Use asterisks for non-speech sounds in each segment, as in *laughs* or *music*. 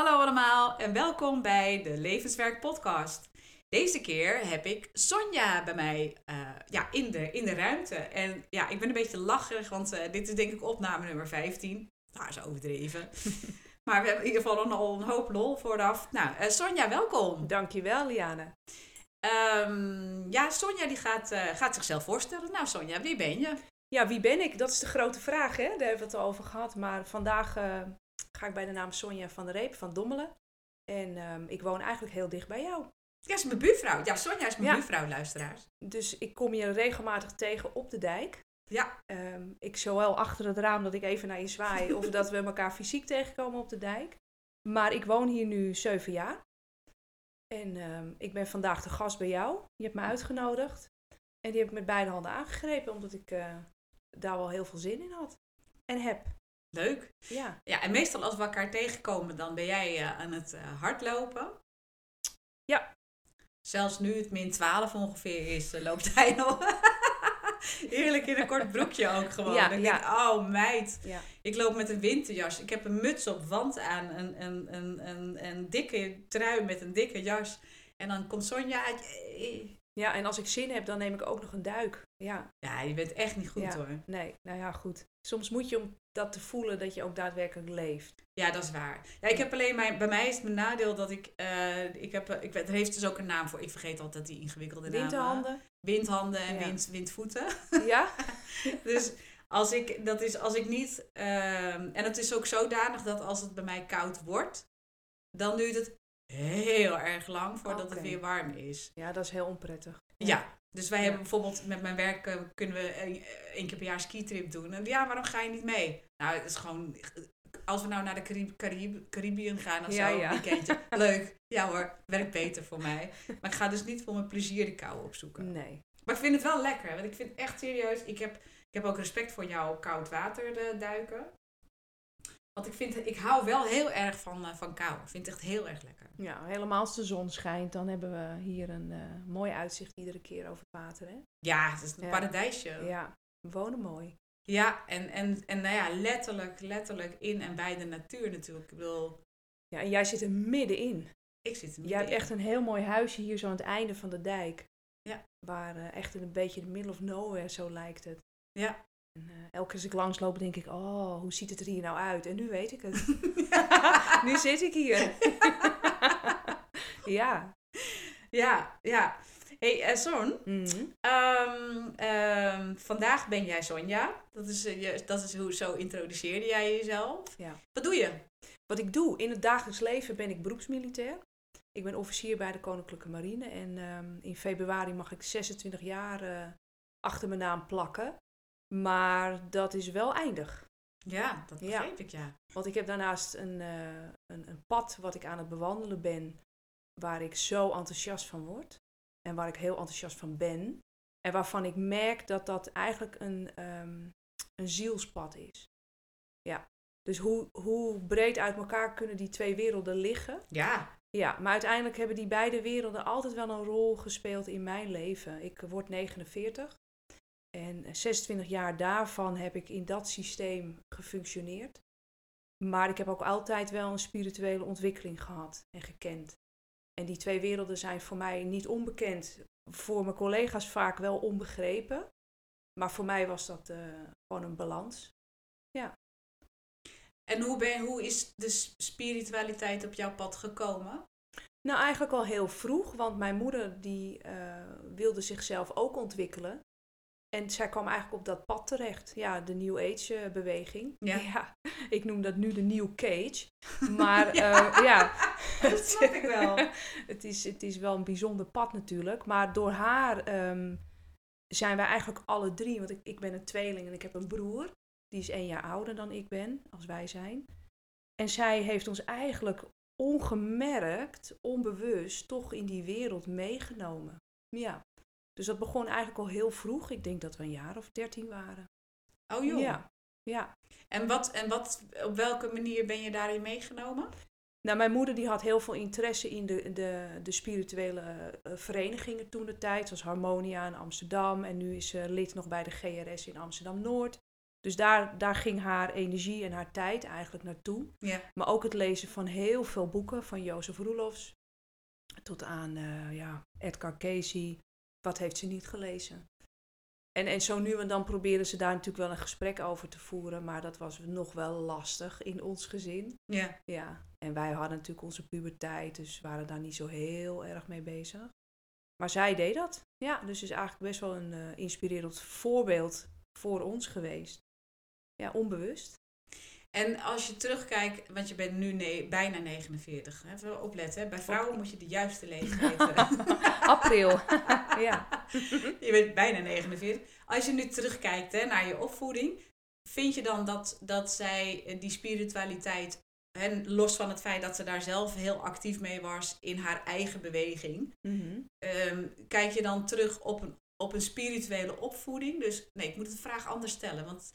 Hallo allemaal en welkom bij de Levenswerk Podcast. Deze keer heb ik Sonja bij mij eh, ja, in, de, in de ruimte. En ja, ik ben een beetje lacherig, want eh, dit is denk ik opname nummer 15. Nou, is overdreven. *laughs* maar we hebben in ieder geval al een hoop lol vooraf. Nou, uh, Sonja, welkom. Dankjewel, Liane. Um, ja, Sonja die gaat, gaat zichzelf voorstellen. Nou, Sonja, wie ben je? Ja, wie ben ik? Dat is de grote vraag, hè? Daar hebben we het al over gehad. Maar vandaag ga ik bij de naam Sonja van der Reep van Dommelen. En um, ik woon eigenlijk heel dicht bij jou. Ja, is mijn buurvrouw. Ja, Sonja is mijn ja. buurvrouw, luisteraars. Dus ik kom je regelmatig tegen op de dijk. Ja. Um, ik zowel achter het raam dat ik even naar je zwaai, *laughs* of dat we elkaar fysiek tegenkomen op de dijk. Maar ik woon hier nu zeven jaar. En um, ik ben vandaag de gast bij jou. Je hebt me uitgenodigd. En die heb ik met beide handen aangegrepen, omdat ik uh, daar wel heel veel zin in had. En heb. Leuk. Ja. ja, en meestal als we elkaar tegenkomen, dan ben jij uh, aan het uh, hardlopen. Ja. Zelfs nu het min 12 ongeveer is, uh, loopt hij nog. *laughs* Heerlijk in een kort broekje ook gewoon. Ja, dan ja. denk oh meid, Ja. ik loop met een winterjas. Ik heb een muts op, wand aan, een, een, een, een, een dikke trui met een dikke jas. En dan komt Sonja uit. ja, en als ik zin heb, dan neem ik ook nog een duik. Ja, Ja, je bent echt niet goed Ja. hoor. nee, nou ja, goed. Soms moet je om dat te voelen dat je ook daadwerkelijk leeft. Ja, dat is waar. Ja, ik heb alleen mijn, bij mij is het mijn nadeel dat ik, eh, ik heb, eh, ik er heeft dus ook een naam voor. Ik vergeet altijd die ingewikkelde namen. Winterhanden. Windhanden en Ja. wind, windvoeten. *laughs* Ja? dus als ik, dat is als ik niet, ehm, en het is ook zodanig dat als het bij mij koud wordt, dan duurt het heel erg lang voordat het weer warm is. Ja, dat is heel onprettig. Ja. Dus wij Ja. hebben bijvoorbeeld met mijn werk eh, kunnen we één één keer per jaar skitrip doen. En ja, waarom ga je niet mee? Nou, het is gewoon, als we nou naar de Carib Carib Caribbean gaan of Ja, zo, ja. een weekendje. *laughs* Leuk. Ja hoor, werkt beter voor mij. Maar ik ga dus niet voor mijn plezier de kou opzoeken. Nee. Maar ik vind het wel lekker, want ik vind echt serieus, ik heb, ik heb ook respect voor jou koud water eh, duiken. Want ik, vind, ik hou wel heel erg van, eh, van kou. Ik vind het echt heel erg lekker. Ja, helemaal als de zon schijnt, dan hebben we hier een eh, mooi uitzicht iedere keer over het water. Hè? Ja, het is een Ja. paradijsje. Ja, we wonen mooi. Ja, en, en, en nou ja, letterlijk, letterlijk in en bij de natuur natuurlijk. Ik bedoel, Ja, en jij zit er middenin. ik zit er Jij hebt middenin. echt een heel mooi huisje hier zo aan het einde van de dijk. Ja. Waar eh, echt in een beetje de middle of nowhere, zo lijkt het. Ja. En, eh, elke keer als ik langsloop, denk ik, oh, hoe ziet het er hier nou uit? En nu weet ik het. *laughs* nu zit ik hier. *laughs* ja. ja, ja. Hey, eh, Son, Mhm. ehm, ehm, vandaag ben jij Sonja. Dat is, eh, je, dat is hoe, zo introduceerde jij jezelf. Ja. Wat doe je? Wat ik doe in het dagelijks leven ben ik beroepsmilitair. Ik ben officier bij de Koninklijke Marine en ehm, in februari mag ik 26 jaar eh, achter mijn naam plakken. Maar dat is wel eindig. Ja, dat Ja. begreep ik, ja. Want ik heb daarnaast een, een, een pad wat ik aan het bewandelen ben, waar ik zo enthousiast van word. En waar ik heel enthousiast van ben. En waarvan ik merk dat dat eigenlijk een, ehm, een zielspad is. Ja. Dus hoe, hoe breed uit elkaar kunnen die twee werelden liggen? Ja, Ja, maar uiteindelijk hebben die beide werelden altijd wel een rol gespeeld in mijn leven. Ik word 49 en 26 jaar daarvan heb ik in dat systeem gefunctioneerd. Maar ik heb ook altijd wel een spirituele ontwikkeling gehad en gekend. En die twee werelden zijn voor mij niet onbekend. Voor mijn collega's vaak wel onbegrepen. Maar voor mij was dat eh, gewoon een balans. En hoe, ben, hoe is de spiritualiteit op jouw pad gekomen? Nou, eigenlijk al heel vroeg, want mijn moeder die eh, wilde zichzelf ook ontwikkelen. En zij kwam eigenlijk op dat pad terecht. Ja, de New Age eh, beweging. Ja. *laughs* ik noem dat nu de New Cage. *laughs* Maar Ja. ja, ja. *laughs* Dat snap ik wel. het, is, het is wel een bijzonder pad natuurlijk. Maar door haar ehm, zijn wij eigenlijk alle drie, want ik, ik ben een tweeling en ik heb een broer. Die is één jaar ouder dan ik ben, als wij zijn. En zij heeft ons eigenlijk ongemerkt, onbewust, toch in die wereld meegenomen. Ja. Dus dat begon eigenlijk al heel vroeg. Ik denk dat we een jaar of dertien waren. Oh joh. Ja. Ja. En, wat, en wat, op welke manier ben je daarin meegenomen? Nou, mijn moeder die had heel veel interesse in de, de, de spirituele eh, verenigingen toen de tijd. Zoals Harmonia in Amsterdam. En nu is ze lid nog bij de GRS in Amsterdam-Noord. Dus daar, daar ging haar energie en haar tijd eigenlijk naartoe. Ja. Maar ook het lezen van heel veel boeken, van Jozef Roelofs tot aan eh, ja, Edgar Casey. Wat heeft ze niet gelezen? En, en zo nu en dan probeerden ze daar natuurlijk wel een gesprek over te voeren, maar dat was nog wel lastig in ons gezin. Ja. Ja, en wij hadden natuurlijk onze puberteit, dus waren daar niet zo heel erg mee bezig. Maar zij deed dat. Ja, dus is eigenlijk best wel een eh, inspirerend voorbeeld voor ons geweest. Ja, onbewust. En als je terugkijkt, want je bent nu bijna 49. hè, Even opletten, bij vrouwen moet je de juiste leeftijd. *laughs* April. *laughs* ja. *laughs* je bent bijna 49. Als je nu terugkijkt hè, naar je opvoeding, vind je dan dat, dat zij eh, die spiritualiteit, hè, los van het feit dat ze daar zelf heel actief mee was in haar eigen beweging, Mhm. ehm, kijk je dan terug op een, op een spirituele opvoeding? Dus nee, ik moet de vraag anders stellen, want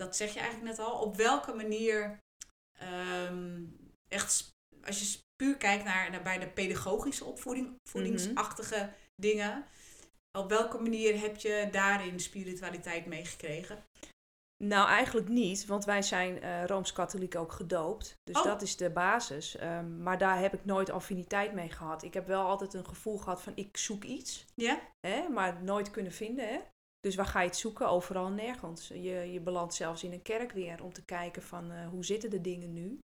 dat zeg je eigenlijk net al. Op welke manier, ehm, echt, als je puur kijkt naar, naar bij de pedagogische opvoeding, opvoedingsachtige dingen, op welke manier heb je daarin spiritualiteit meegekregen? Nou, eigenlijk niet, want wij zijn eh, Rooms-Katholiek ook gedoopt. Dus Oh. dat is de basis. Ehm, maar daar heb ik nooit affiniteit mee gehad. Ik heb wel altijd een gevoel gehad van ik zoek iets, Ja? hè, maar nooit kunnen vinden. Hè? Dus waar ga je het zoeken? Overal en nergens. Je, je belandt zelfs in een kerk weer om te kijken van eh, hoe zitten de dingen nu.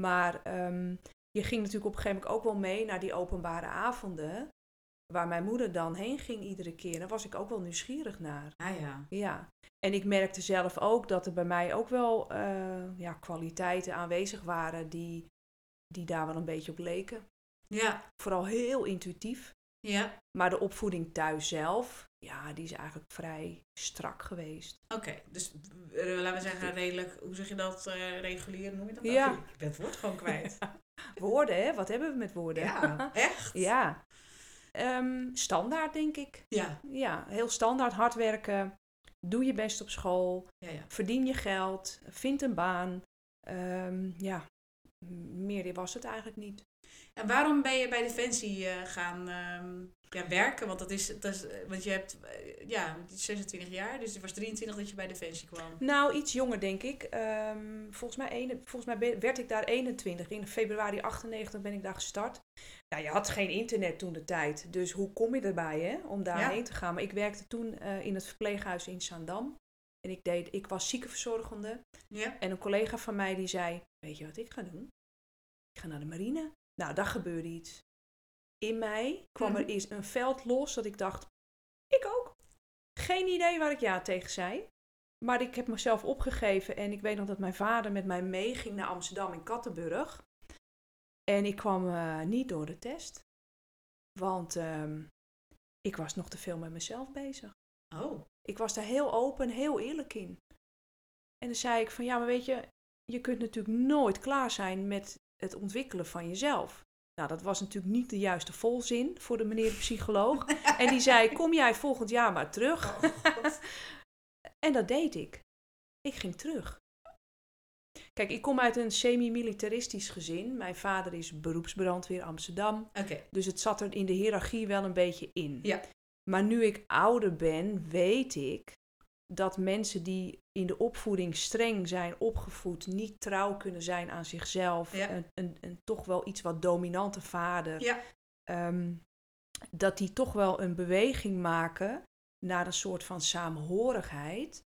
Maar ehm, je ging natuurlijk op een gegeven moment ook wel mee naar die openbare avonden. Waar mijn moeder dan heen ging iedere keer. Daar was ik ook wel nieuwsgierig naar. Ah ja. Ja, en ik merkte zelf ook dat er bij mij ook wel eh, ja, kwaliteiten aanwezig waren die, die daar wel een beetje op leken. Ja. Vooral heel intuïtief. Ja. Maar de opvoeding thuis zelf, ja, die is eigenlijk vrij strak geweest. Oké, dus eh, laten we zeggen redelijk, hoe zeg je dat, eh, regulier noem je dat? Ja. Ik ben het woord gewoon kwijt. *laughs* Woorden, hè? Wat hebben we met woorden? ja, *laughs* echt? Ja. Ehm, standaard, denk ik. Ja. Ja, heel standaard. Hard werken. Doe je best op school. Ja, ja. Verdien je geld. Vind een baan. Ehm, ja, meer was het eigenlijk niet. En waarom ben je bij Defensie eh, gaan ehm, ja, werken? Want, dat is, dat is, eh, want je hebt eh, ja, 26 jaar, dus het was 23 dat je bij Defensie kwam. Nou, iets jonger denk ik. Ehm, volgens, mij ene- volgens mij werd ik daar 21. In februari 98 ben ik daar gestart. Ja, je had geen internet toen de tijd. Dus hoe kom je erbij hè, om daarheen te gaan? Maar ik werkte toen in het verpleeghuis in Zaandam. En ik, deed, ik was ziekenverzorgende. Ja? En een collega van mij die zei, weet je wat ik ga doen? Ik ga naar de marine. Nou, daar gebeurde iets. In mij kwam er Mhm. eens een veld los dat ik dacht, ik ook. Geen idee waar ik ja tegen zei. Maar ik heb mezelf opgegeven en ik weet nog dat mijn vader met mij meeging naar Amsterdam in Kattenburg. En ik kwam eh, niet door de test. Want ehm, ik was nog te veel met mezelf bezig. Oh, Ik was daar heel open, heel eerlijk in. En dan zei ik van ja, maar weet je, je kunt natuurlijk nooit klaar zijn met het ontwikkelen van jezelf. Nou, dat was natuurlijk niet de juiste volzin voor de meneer de psycholoog. *laughs* en die zei, kom jij volgend jaar maar terug. oh. *laughs* En dat deed ik. Ik ging terug. Kijk, ik kom uit een semi-militaristisch gezin. Mijn vader is beroepsbrandweer Amsterdam. Oké, Dus het zat er in de hiërarchie wel een beetje in. Ja. Maar nu ik ouder ben, weet ik dat mensen die in de opvoeding streng zijn opgevoed, niet trouw kunnen zijn aan zichzelf, Ja. een, een, een toch wel iets wat dominante vader, Ja. ehm, dat die toch wel een beweging maken naar een soort van saamhorigheid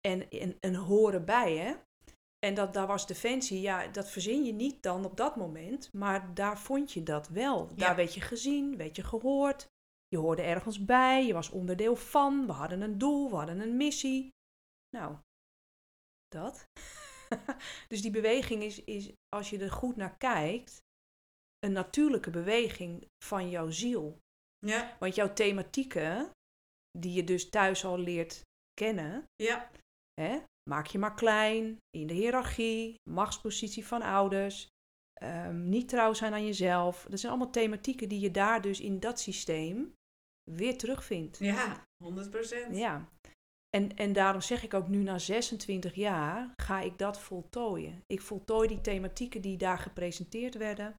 en een, een horen bij, hè? En dat, daar was Defensie, ja, dat verzin je niet dan op dat moment, maar daar vond je dat wel. Daar werd je gezien, werd je gehoord, je hoorde ergens bij, je was onderdeel van, we hadden een doel, we hadden een missie. Nou, dat. *laughs* dus die beweging is, is, als je er goed naar kijkt, een natuurlijke beweging van jouw ziel. ja, Want jouw thematieken, die je dus thuis al leert kennen, ja, Hè? Maak je maar klein, in de hiërarchie, machtspositie van ouders, ehm, niet trouw zijn aan jezelf. Dat zijn allemaal thematieken die je daar dus in dat systeem weer terugvindt. ja, 100 procent. Ja. En, en daarom zeg ik ook nu na 26 jaar ga ik dat voltooien. Ik voltooi die thematieken die daar gepresenteerd werden.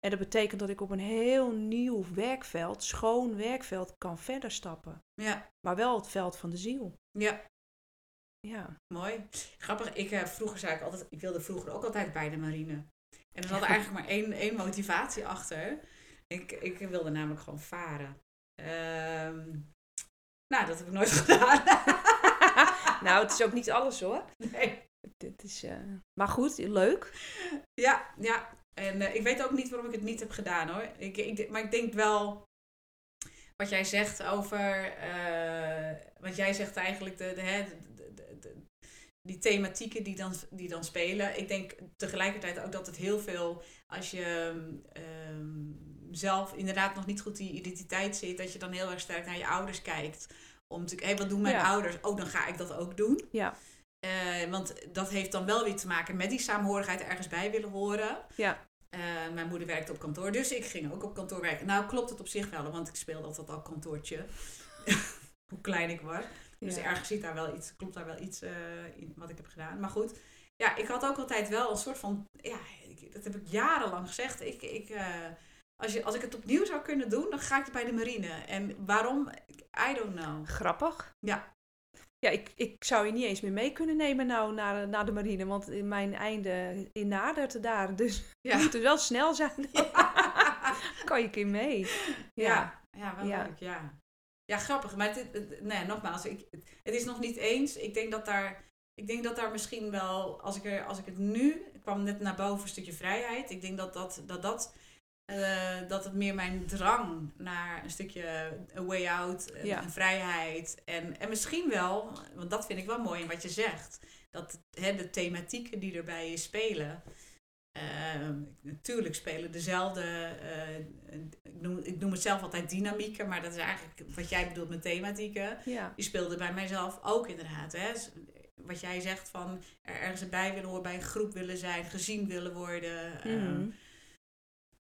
En dat betekent dat ik op een heel nieuw werkveld, schoon werkveld, kan verder stappen. Ja, Maar wel het veld van de ziel. ja. Ja. Mooi. Grappig, ik uh, vroeger zei ik altijd, ik wilde vroeger ook altijd bij de marine. En er zat *laughs* eigenlijk maar één, één motivatie achter. Ik, ik wilde namelijk gewoon varen. Ehm, nou, dat heb ik nooit *laughs* gedaan. *laughs* nou, het is ook niet alles hoor. Nee. Dit is, uh... Maar goed, leuk. Ja, ja. En uh, ik weet ook niet waarom ik het niet heb gedaan hoor. Ik, ik, maar ik denk wel, wat jij zegt over, uh, wat jij zegt eigenlijk, de, de, de, de, die thematieken die dan, die dan spelen. Ik denk tegelijkertijd ook dat het heel veel, als je um, zelf inderdaad nog niet goed die identiteit zit, dat je dan heel erg sterk naar je ouders kijkt. Om te hé, wat doen mijn ouders? Oh, dan ga ik dat ook doen. Ja. Uh, want dat heeft dan wel weer te maken met die saamhorigheid ergens bij willen horen. Ja. Uh, mijn moeder werkte op kantoor, dus ik ging ook op kantoor werken. Nou, klopt het op zich wel, want ik speelde altijd al kantoortje. *laughs* Hoe klein ik was. Dus ergens zit daar wel iets, klopt daar wel iets uh, in wat ik heb gedaan. Maar goed, ja, ik had ook altijd wel een soort van, ja, ik, dat heb ik jarenlang gezegd. Ik, ik, uh, als, je, als ik het opnieuw zou kunnen doen, dan ga ik bij de marine. En waarom? I don't know. Grappig. Ja. Ja, ik, ik zou je niet eens meer mee kunnen nemen nou naar, naar de marine, want in mijn einde in nadert daar. Dus *laughs* ja. je moet er wel snel zijn. Ja. *laughs* kan je een keer mee. Ja, ja, ja wel ja. leuk, ja. Ja, grappig. Maar het, nee, nogmaals, ik, het is nog niet eens. Ik denk dat daar, ik denk dat daar misschien wel, als ik, er, als ik het nu, ik kwam net naar boven een stukje vrijheid. Ik denk dat dat, dat, dat uh, dat het meer mijn drang naar een stukje a way out, uh, ja. vrijheid. En, en misschien wel, want dat vind ik wel mooi in wat je zegt, dat hè, de thematieken die erbij spelen. Uh, natuurlijk spelen dezelfde, ik, noem, ik noem het zelf altijd dynamieken, maar dat is eigenlijk wat jij bedoelt met thematieken. Ja. Die speelde bij mijzelf ook inderdaad. Hè? Wat jij zegt van er ergens bij willen horen, bij een groep willen zijn, gezien willen worden. Mm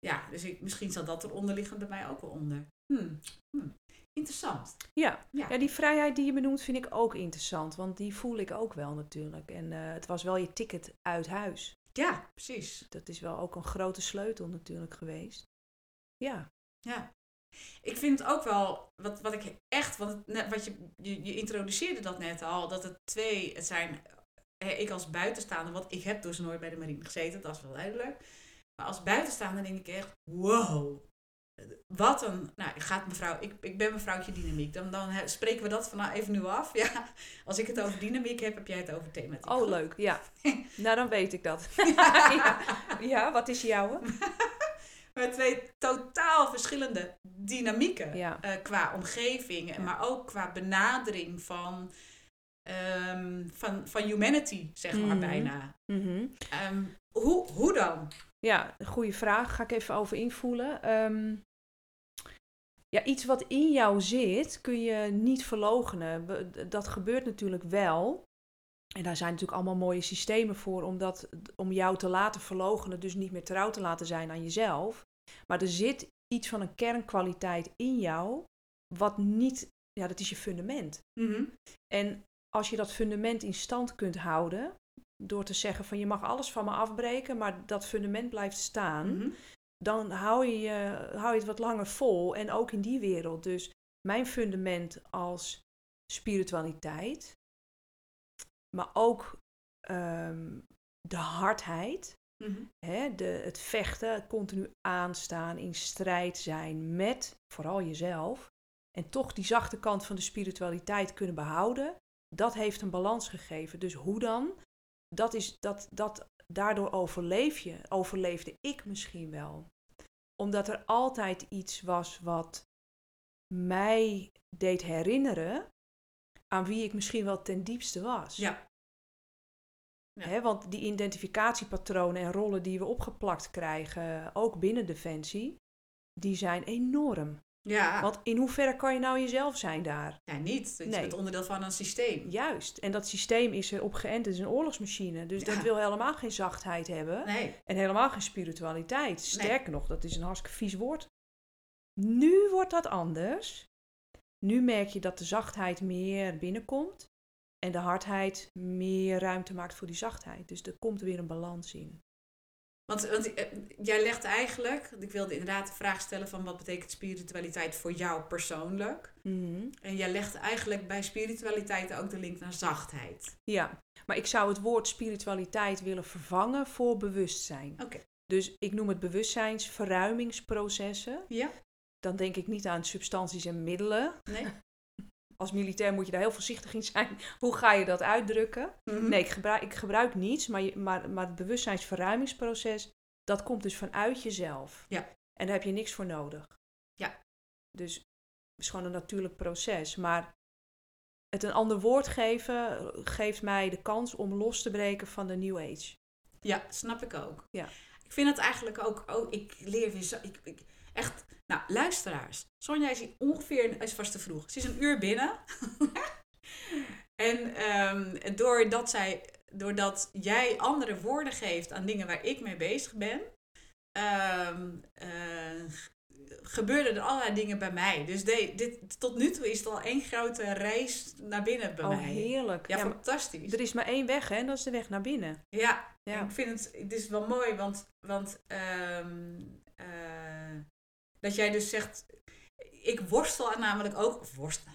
ja, dus ik, misschien zal dat eronder liggen bij mij ook wel onder. Hmm. Hmm. Interessant. Ja. ja. Ja. die vrijheid die je benoemt vind ik ook interessant. Want die voel ik ook wel natuurlijk. En uh, het was wel je ticket uit huis. Ja, precies. Dat is wel ook een grote sleutel natuurlijk geweest. Ja. Ja. Ik vind het ook wel, wat, wat ik echt, wat, het, wat je, je, je introduceerde dat net al, dat het twee, het zijn, ik als buitenstaander, want ik heb dus nooit bij de marine gezeten, dat is wel duidelijk. Maar als buitenstaander denk ik echt, wow. Wat een, nou, gaat mevrouw, ik, ik ben mevrouwtje dynamiek. Dan, dan spreken we dat van nou even nu af. Ja, als ik het over dynamiek heb, heb jij het over thematiek. Oh, leuk, ja. *laughs* nou, dan weet ik dat. *laughs* ja. ja, wat is jouw? *laughs* Met twee totaal verschillende dynamieken. Ja. Uh, qua omgeving, ja. maar ook qua benadering van, um, van, van humanity, zeg maar mm -hmm. bijna. Mm -hmm. um, hoe, hoe dan? Ja, een goede vraag. Ga ik even over invoelen. Um, ja, iets wat in jou zit, kun je niet verlogenen. Dat gebeurt natuurlijk wel. En daar zijn natuurlijk allemaal mooie systemen voor om, dat, om jou te laten verlogenen, dus niet meer trouw te laten zijn aan jezelf. Maar er zit iets van een kernkwaliteit in jou, wat niet, ja, dat is je fundament. Mm -hmm. En als je dat fundament in stand kunt houden, door te zeggen van je mag alles van me afbreken, maar dat fundament blijft staan, mm -hmm. dan hou je, hou je het wat langer vol. En ook in die wereld. Dus mijn fundament als spiritualiteit, maar ook um, de hardheid, mm -hmm. hè, de, het vechten, continu aanstaan, in strijd zijn met vooral jezelf. En toch die zachte kant van de spiritualiteit kunnen behouden. Dat heeft een balans gegeven. Dus hoe dan? Dat is, dat, dat, daardoor overleef je, overleefde ik misschien wel. Omdat er altijd iets was wat mij deed herinneren aan wie ik misschien wel ten diepste was. Ja. ja. He, want die identificatiepatronen en rollen die we opgeplakt krijgen, ook binnen Defensie, die zijn enorm. Ja. Want in hoeverre kan je nou jezelf zijn daar? Ja, niet. Je nee. bent onderdeel van een systeem. Juist. En dat systeem is erop geënt. Het is een oorlogsmachine. Dus ja. dat wil helemaal geen zachtheid hebben. Nee. En helemaal geen spiritualiteit. Sterker nee. nog, dat is een hartstikke vies woord. Nu wordt dat anders. Nu merk je dat de zachtheid meer binnenkomt. En de hardheid meer ruimte maakt voor die zachtheid. Dus er komt weer een balans in. Want, want eh, jij legt eigenlijk, ik wilde inderdaad de vraag stellen van wat betekent spiritualiteit voor jou persoonlijk? Mhm. En jij legt eigenlijk bij spiritualiteit ook de link naar zachtheid. Ja, maar ik zou het woord spiritualiteit willen vervangen voor bewustzijn. Oké. Dus ik noem het bewustzijnsverruimingsprocessen. Ja? Dan denk ik niet aan substanties en middelen. Nee? *laughs* Als militair moet je daar heel voorzichtig in zijn. *laughs* Hoe ga je dat uitdrukken? Mhm. Nee, ik gebruik, ik gebruik niets, maar, je, maar, maar het bewustzijnsverruimingsproces, dat komt dus vanuit jezelf. Ja. En daar heb je niks voor nodig. Ja. Dus het is gewoon een natuurlijk proces. Maar het een ander woord geven geeft mij de kans om los te breken van de New Age. Ja, snap ik ook. Ja. Ik vind het eigenlijk ook, oh, ik leer weer zo, ik, ik, echt, nou, luisteraars. Sonja is ongeveer, is vast te vroeg. Ze is een uur binnen. *laughs* en ehm, doordat, zij, doordat jij andere woorden geeft aan dingen waar ik mee bezig ben, ehm, eh, gebeurden er allerlei dingen bij mij. Dus de, dit, tot nu toe is het al één grote reis naar binnen bij oh, mij. heerlijk. Ja, fantastisch. er is maar één weg, hè? en Dat is de weg naar binnen. Ja, Ja. ik vind het, het is wel mooi, want, want ehm, eh, dat jij dus zegt, ik worstel namelijk ook, worstel,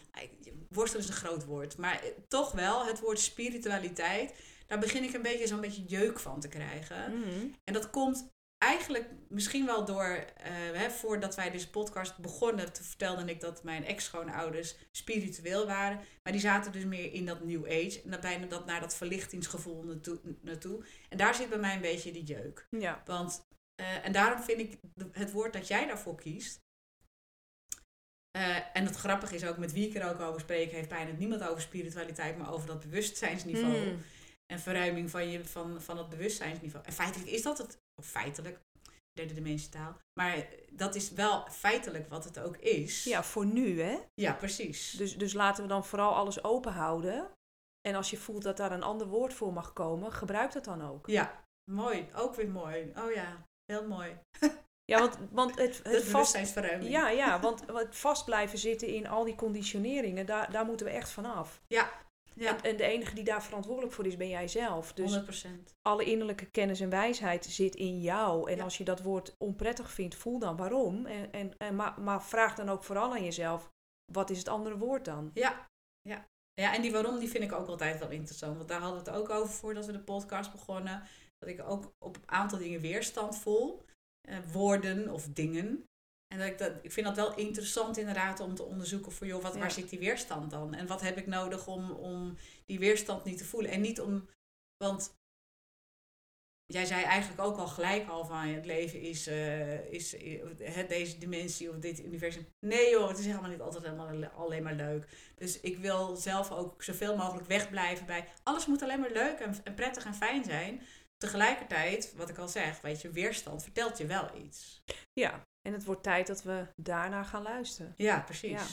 worstel is een groot woord, maar toch wel het woord spiritualiteit, daar begin ik een beetje zo'n beetje jeuk van te krijgen. Mhm. En dat komt eigenlijk misschien wel door, eh, hè, voordat wij deze podcast begonnen, toen vertelde ik dat mijn ex-schoonouders spiritueel waren. Maar die zaten dus meer in dat New Age. En dan bijna dat, naar dat verlichtingsgevoel naartoe, naartoe. En daar zit bij mij een beetje die jeuk. Ja. Want, eh, en daarom vind ik het woord dat jij daarvoor kiest. eh, en het grappige is ook, met wie ik er ook over spreek, heeft bijna niemand over spiritualiteit, maar over dat bewustzijnsniveau Mm. en verruiming van, je, van, van het bewustzijnsniveau. En feitelijk is dat het, of feitelijk, derde dimensietaal, maar dat is wel feitelijk wat het ook is. ja, voor nu, hè? Ja, precies. Dus, dus laten we dan vooral alles open houden. En als je voelt dat daar een ander woord voor mag komen, gebruik dat dan ook. Ja, mooi. Ook weer mooi. Oh ja, heel mooi. Ja, want, want het, *laughs* Het vast, ja, ja, *laughs* want het vast blijven zitten in al die conditioneringen, daar, daar moeten we echt van af. Ja, En, en de enige die daar verantwoordelijk voor is, ben jij zelf. Dus 100%. alle innerlijke kennis en wijsheid zit in jou. En Ja. als je dat woord onprettig vindt, voel dan waarom. En, en, en, maar, maar vraag dan ook vooral aan jezelf, wat is het andere woord dan? Ja, ja. Ja, en die waarom die vind ik ook altijd wel interessant. Want daar hadden we het ook over voordat we de podcast begonnen. Dat ik ook op een aantal dingen weerstand voel. Eh, woorden of dingen. En dat ik, dat, ik vind dat wel interessant inderdaad om te onderzoeken voor joh, wat, Ja. waar zit die weerstand dan? En wat heb ik nodig om, om die weerstand niet te voelen? En niet om, want jij zei eigenlijk ook al gelijk al van het leven is, eh, is eh, het, deze dimensie of dit universum. Nee joh, het is helemaal niet altijd helemaal alleen maar leuk. Dus ik wil zelf ook zoveel mogelijk wegblijven bij alles moet alleen maar leuk en, en prettig en fijn zijn. Tegelijkertijd, wat ik al zeg, weet je, weerstand vertelt je wel iets. Ja, en het wordt tijd dat we daarna gaan luisteren. Ja, precies. Ja.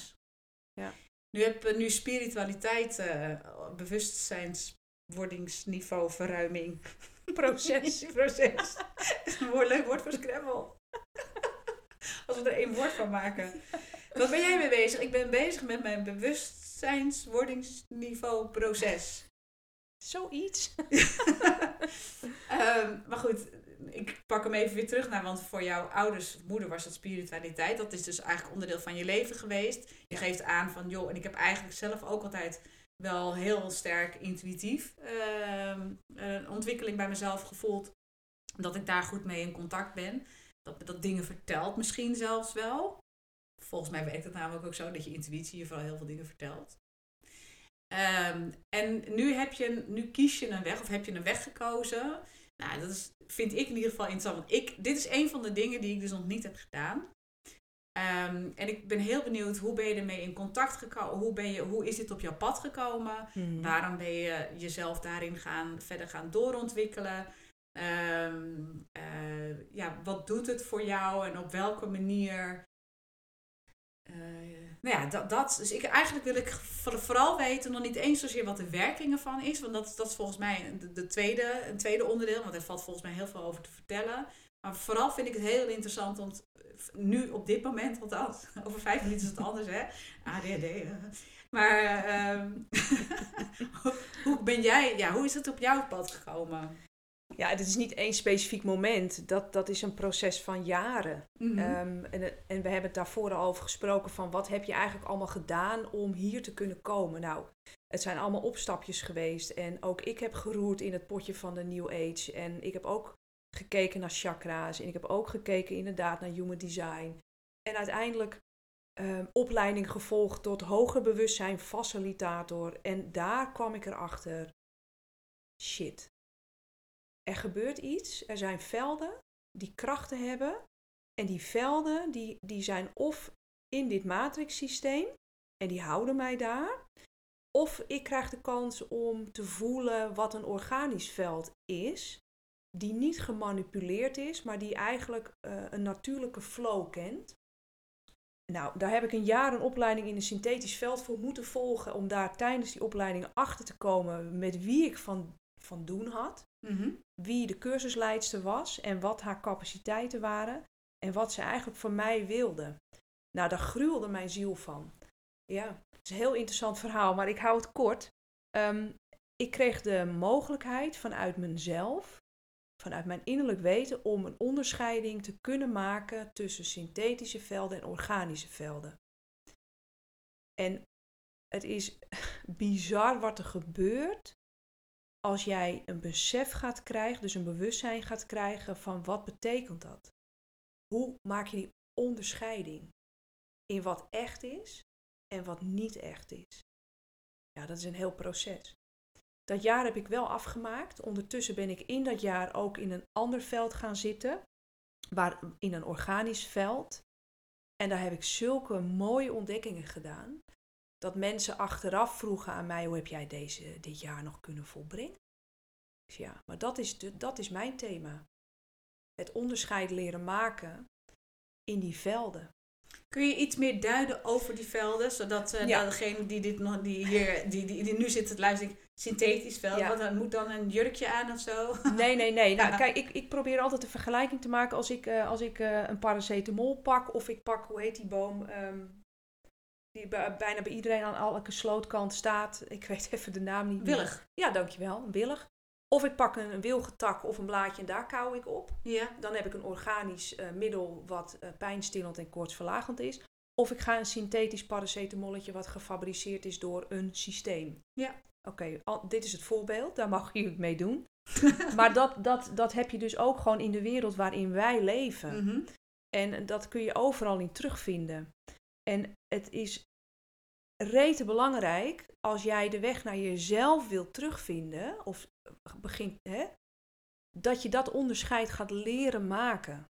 Ja. Nu heb je nu spiritualiteit, eh bewustzijnswordingsniveau, verruiming. *laughs* Proces. *laughs* Proces. een leuk woord voor Scrabble. *laughs* Als we er één woord van maken. Wat ben jij mee bezig? Ik ben bezig met mijn bewustzijnswordingsniveau proces. Zoiets. *laughs* Ehm, maar goed, ik pak hem even weer terug naar, want voor jouw ouders, moeder was het spiritualiteit. Dat is dus eigenlijk onderdeel van je leven geweest. Je geeft aan van, joh, en ik heb eigenlijk zelf ook altijd wel heel sterk intuïtief ehm, een ontwikkeling bij mezelf gevoeld. Dat ik daar goed mee in contact ben. Dat dat dingen vertelt misschien zelfs wel. Volgens mij werkt het namelijk ook zo dat je intuïtie je vooral heel veel dingen vertelt. Ehm, en nu, heb je, nu kies je een weg of heb je een weg gekozen. Nou, dat is, vind ik in ieder geval interessant. Want ik, dit is een van de dingen die ik dus nog niet heb gedaan. Ehm, en ik ben heel benieuwd, hoe ben je ermee in contact gekomen? Hoe, ben je, hoe is dit op jouw pad gekomen? Mhm. Waarom ben je jezelf daarin gaan, verder gaan doorontwikkelen? Ehm, eh, ja, wat doet het voor jou en op welke manier? Eh, nou ja, dat, dat. Dus ik, eigenlijk wil ik voor- vooral weten, nog niet eens zozeer wat de werkingen van is. Want dat, dat is volgens mij de, de tweede, een tweede onderdeel. Want er valt volgens mij heel veel over te vertellen. Maar vooral vind ik het heel interessant, want nu op dit moment, althans, *laughs* over vijf minuten is het anders, hè? ADHD. eh. Maar ehm, *laughs* hoe ben jij, ja, hoe is het op jouw pad gekomen? Ja, het is niet één specifiek moment. Dat, dat is een proces van jaren. Mhm. Ehm, en, en we hebben het daarvoor al over gesproken van wat heb je eigenlijk allemaal gedaan om hier te kunnen komen. Nou, het zijn allemaal opstapjes geweest. En ook ik heb geroerd in het potje van de New Age. En ik heb ook gekeken naar chakra's. En ik heb ook gekeken inderdaad naar human design. En uiteindelijk ehm, opleiding gevolgd tot hoger bewustzijn facilitator. En daar kwam ik erachter. Shit. Er gebeurt iets. Er zijn velden die krachten hebben. En die velden die, die zijn of in dit matrixsysteem. En die houden mij daar. Of ik krijg de kans om te voelen wat een organisch veld is. Die niet gemanipuleerd is, maar die eigenlijk eh, een natuurlijke flow kent. Nou, daar heb ik een jaar een opleiding in een synthetisch veld voor moeten volgen. Om daar tijdens die opleiding achter te komen met wie ik van, van doen had. Mhm. Wie de cursusleidster was en wat haar capaciteiten waren. En wat ze eigenlijk van mij wilde. Nou, daar gruwelde mijn ziel van. Ja, het is een heel interessant verhaal, maar ik hou het kort. Ehm, ik kreeg de mogelijkheid vanuit mezelf, vanuit mijn innerlijk weten, om een onderscheiding te kunnen maken tussen synthetische velden en organische velden. En het is *laughs* bizar wat er gebeurt als jij een besef gaat krijgen, dus een bewustzijn gaat krijgen van wat betekent dat? Hoe maak je die onderscheiding in wat echt is en wat niet echt is? Ja, dat is een heel proces. Dat jaar heb ik wel afgemaakt. Ondertussen ben ik in dat jaar ook in een ander veld gaan zitten, waar, in een organisch veld. En daar heb ik zulke mooie ontdekkingen gedaan. Dat mensen achteraf vroegen aan mij: hoe heb jij deze, dit jaar nog kunnen volbrengen? Zei, ja, maar dat is, de, dat is mijn thema. Het onderscheid leren maken in die velden. Kun je iets meer duiden over die velden, zodat Ja. degene die, dit nog, die, hier, die, die, die nu zit te luisteren, synthetisch veld, Ja. wat dan, moet dan een jurkje aan of zo? *laughs* Nee, nee, nee. Nou, Ja. kijk, ik, ik probeer altijd een vergelijking te maken als ik, eh, als ik eh, een paracetamol pak of ik pak, hoe heet die boom, ehm, die bij- bijna bij iedereen aan elke slootkant staat. Ik weet *laughs* even de naam niet meer. Willig. Ja, dankjewel. Een willig. Of ik pak een, wilgetak of een blaadje en daar kauw ik op. Ja. Dan heb ik een organisch eh, middel wat eh, pijnstillend en koortsverlagend is. Of ik ga een synthetisch paracetamolletje wat gefabriceerd is door een systeem. Ja. Oké, dit is het voorbeeld. Daar mag je het mee doen. *laughs* maar dat, dat, dat heb je dus ook gewoon in de wereld waarin wij leven. Mhm. En dat kun je overal in terugvinden. En het is rete belangrijk als jij de weg naar jezelf wilt terugvinden, of begint, hè, dat je dat onderscheid gaat leren maken.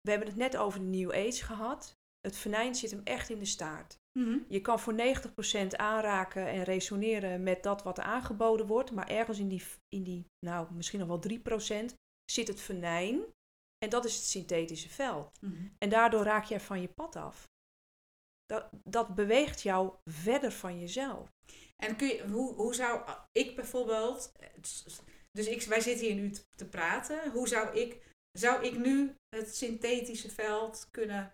We hebben het net over de New Age gehad. Het venijn zit hem echt in de staart. Mhm. Je kan voor 90% aanraken en resoneren met dat wat aangeboden wordt, maar ergens in die, in die nou misschien nog wel 3% zit het venijn. En dat is het synthetische veld. Mhm. En daardoor raak jij van je pad af. Dat, dat beweegt jou verder van jezelf. En kun je, hoe, hoe zou ik bijvoorbeeld, dus ik, wij zitten hier nu te, te praten, hoe zou ik, zou ik nu het synthetische veld kunnen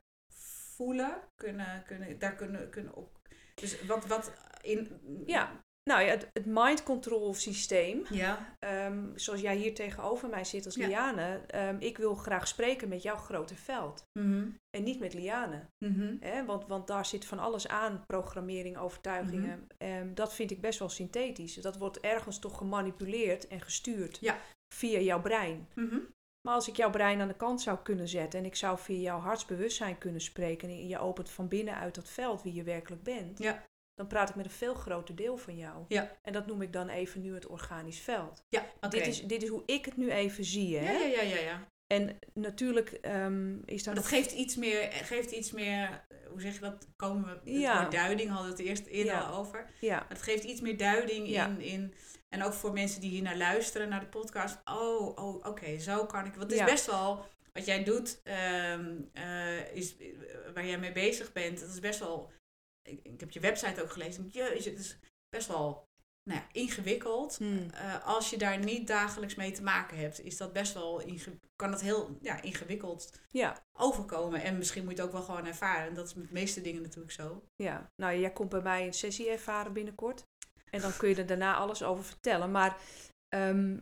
voelen, kunnen, kunnen, daar kunnen, kunnen op, dus wat, wat in, Ja, nou ja, het, het mind control systeem, ja, ehm, zoals jij hier tegenover mij zit als Ja. Liane, ehm, ik wil graag spreken met jouw grote veld Mhm. en niet met Liane. Mhm. Want, want daar zit van alles aan, programmering, overtuigingen. Ehm, dat vind ik best wel synthetisch. Dat wordt ergens toch gemanipuleerd en gestuurd Ja. via jouw brein. Mhm. Maar als ik jouw brein aan de kant zou kunnen zetten en ik zou via jouw hartsbewustzijn kunnen spreken en je opent van binnenuit dat veld wie je werkelijk bent, Ja. Dan praat ik met een veel groter deel van jou. Ja. En dat noem ik dan even nu het organisch veld. Ja, oké. Dit, is, dit is hoe ik het nu even zie. Hè? ja, ja, ja, ja, ja. En natuurlijk ehm, is Dat nog... geeft iets meer, geeft iets meer, eh, hoe zeg je dat, komen we, het Ja. duiding hadden we het eerst eerder Ja. al over. Ja, Maar het geeft iets meer duiding in, in. En ook voor mensen die hier naar luisteren, naar de podcast. Oh, oh oké, zo kan ik. Want het is best wel. Wat jij doet, ehm, eh, is, eh, waar jij mee bezig bent, dat is best wel. Ik, ik heb je website ook gelezen. Jeetje, het is best wel nou ja, ingewikkeld. Hmm. Eh, als je daar niet dagelijks mee te maken hebt, is dat best wel kan dat heel ja, ingewikkeld ja, overkomen. En misschien moet je het ook wel gewoon ervaren. En dat is met de meeste dingen natuurlijk zo. ja. Nou, jij komt bij mij een sessie ervaren binnenkort. En dan kun je er daarna alles over vertellen. Maar ehm,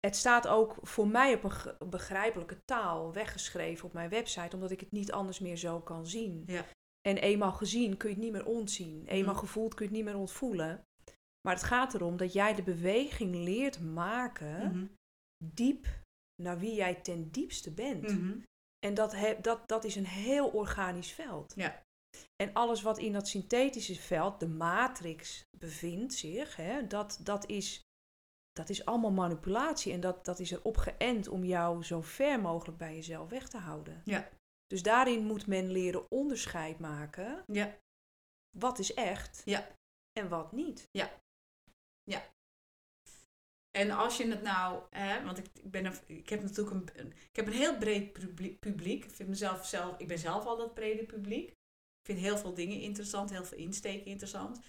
het staat ook voor mij op een begrijpelijke taal weggeschreven op mijn website, omdat ik het niet anders meer zo kan zien. Ja. En eenmaal gezien kun je het niet meer ontzien. Eenmaal Mhm. gevoeld kun je het niet meer ontvoelen. Maar het gaat erom dat jij de beweging leert maken Mhm. diep naar wie jij ten diepste bent. Mhm. En dat, he- dat, dat is een heel organisch veld. Ja. En alles wat in dat synthetische veld, de matrix, bevindt zich, hè, dat, dat, is, dat is allemaal manipulatie. En dat, dat is erop geënt om jou zo ver mogelijk bij jezelf weg te houden. Ja. Dus daarin moet men leren onderscheid maken. Ja. Wat is echt Ja. en wat niet. En als je het nou, hè, want ik, ik, ben een, ik heb natuurlijk een, ik heb een heel breed publiek- publiek. Ik vind mezelf zelf, ik ben zelf al dat brede publiek. Ik vind heel veel dingen interessant, heel veel insteken interessant.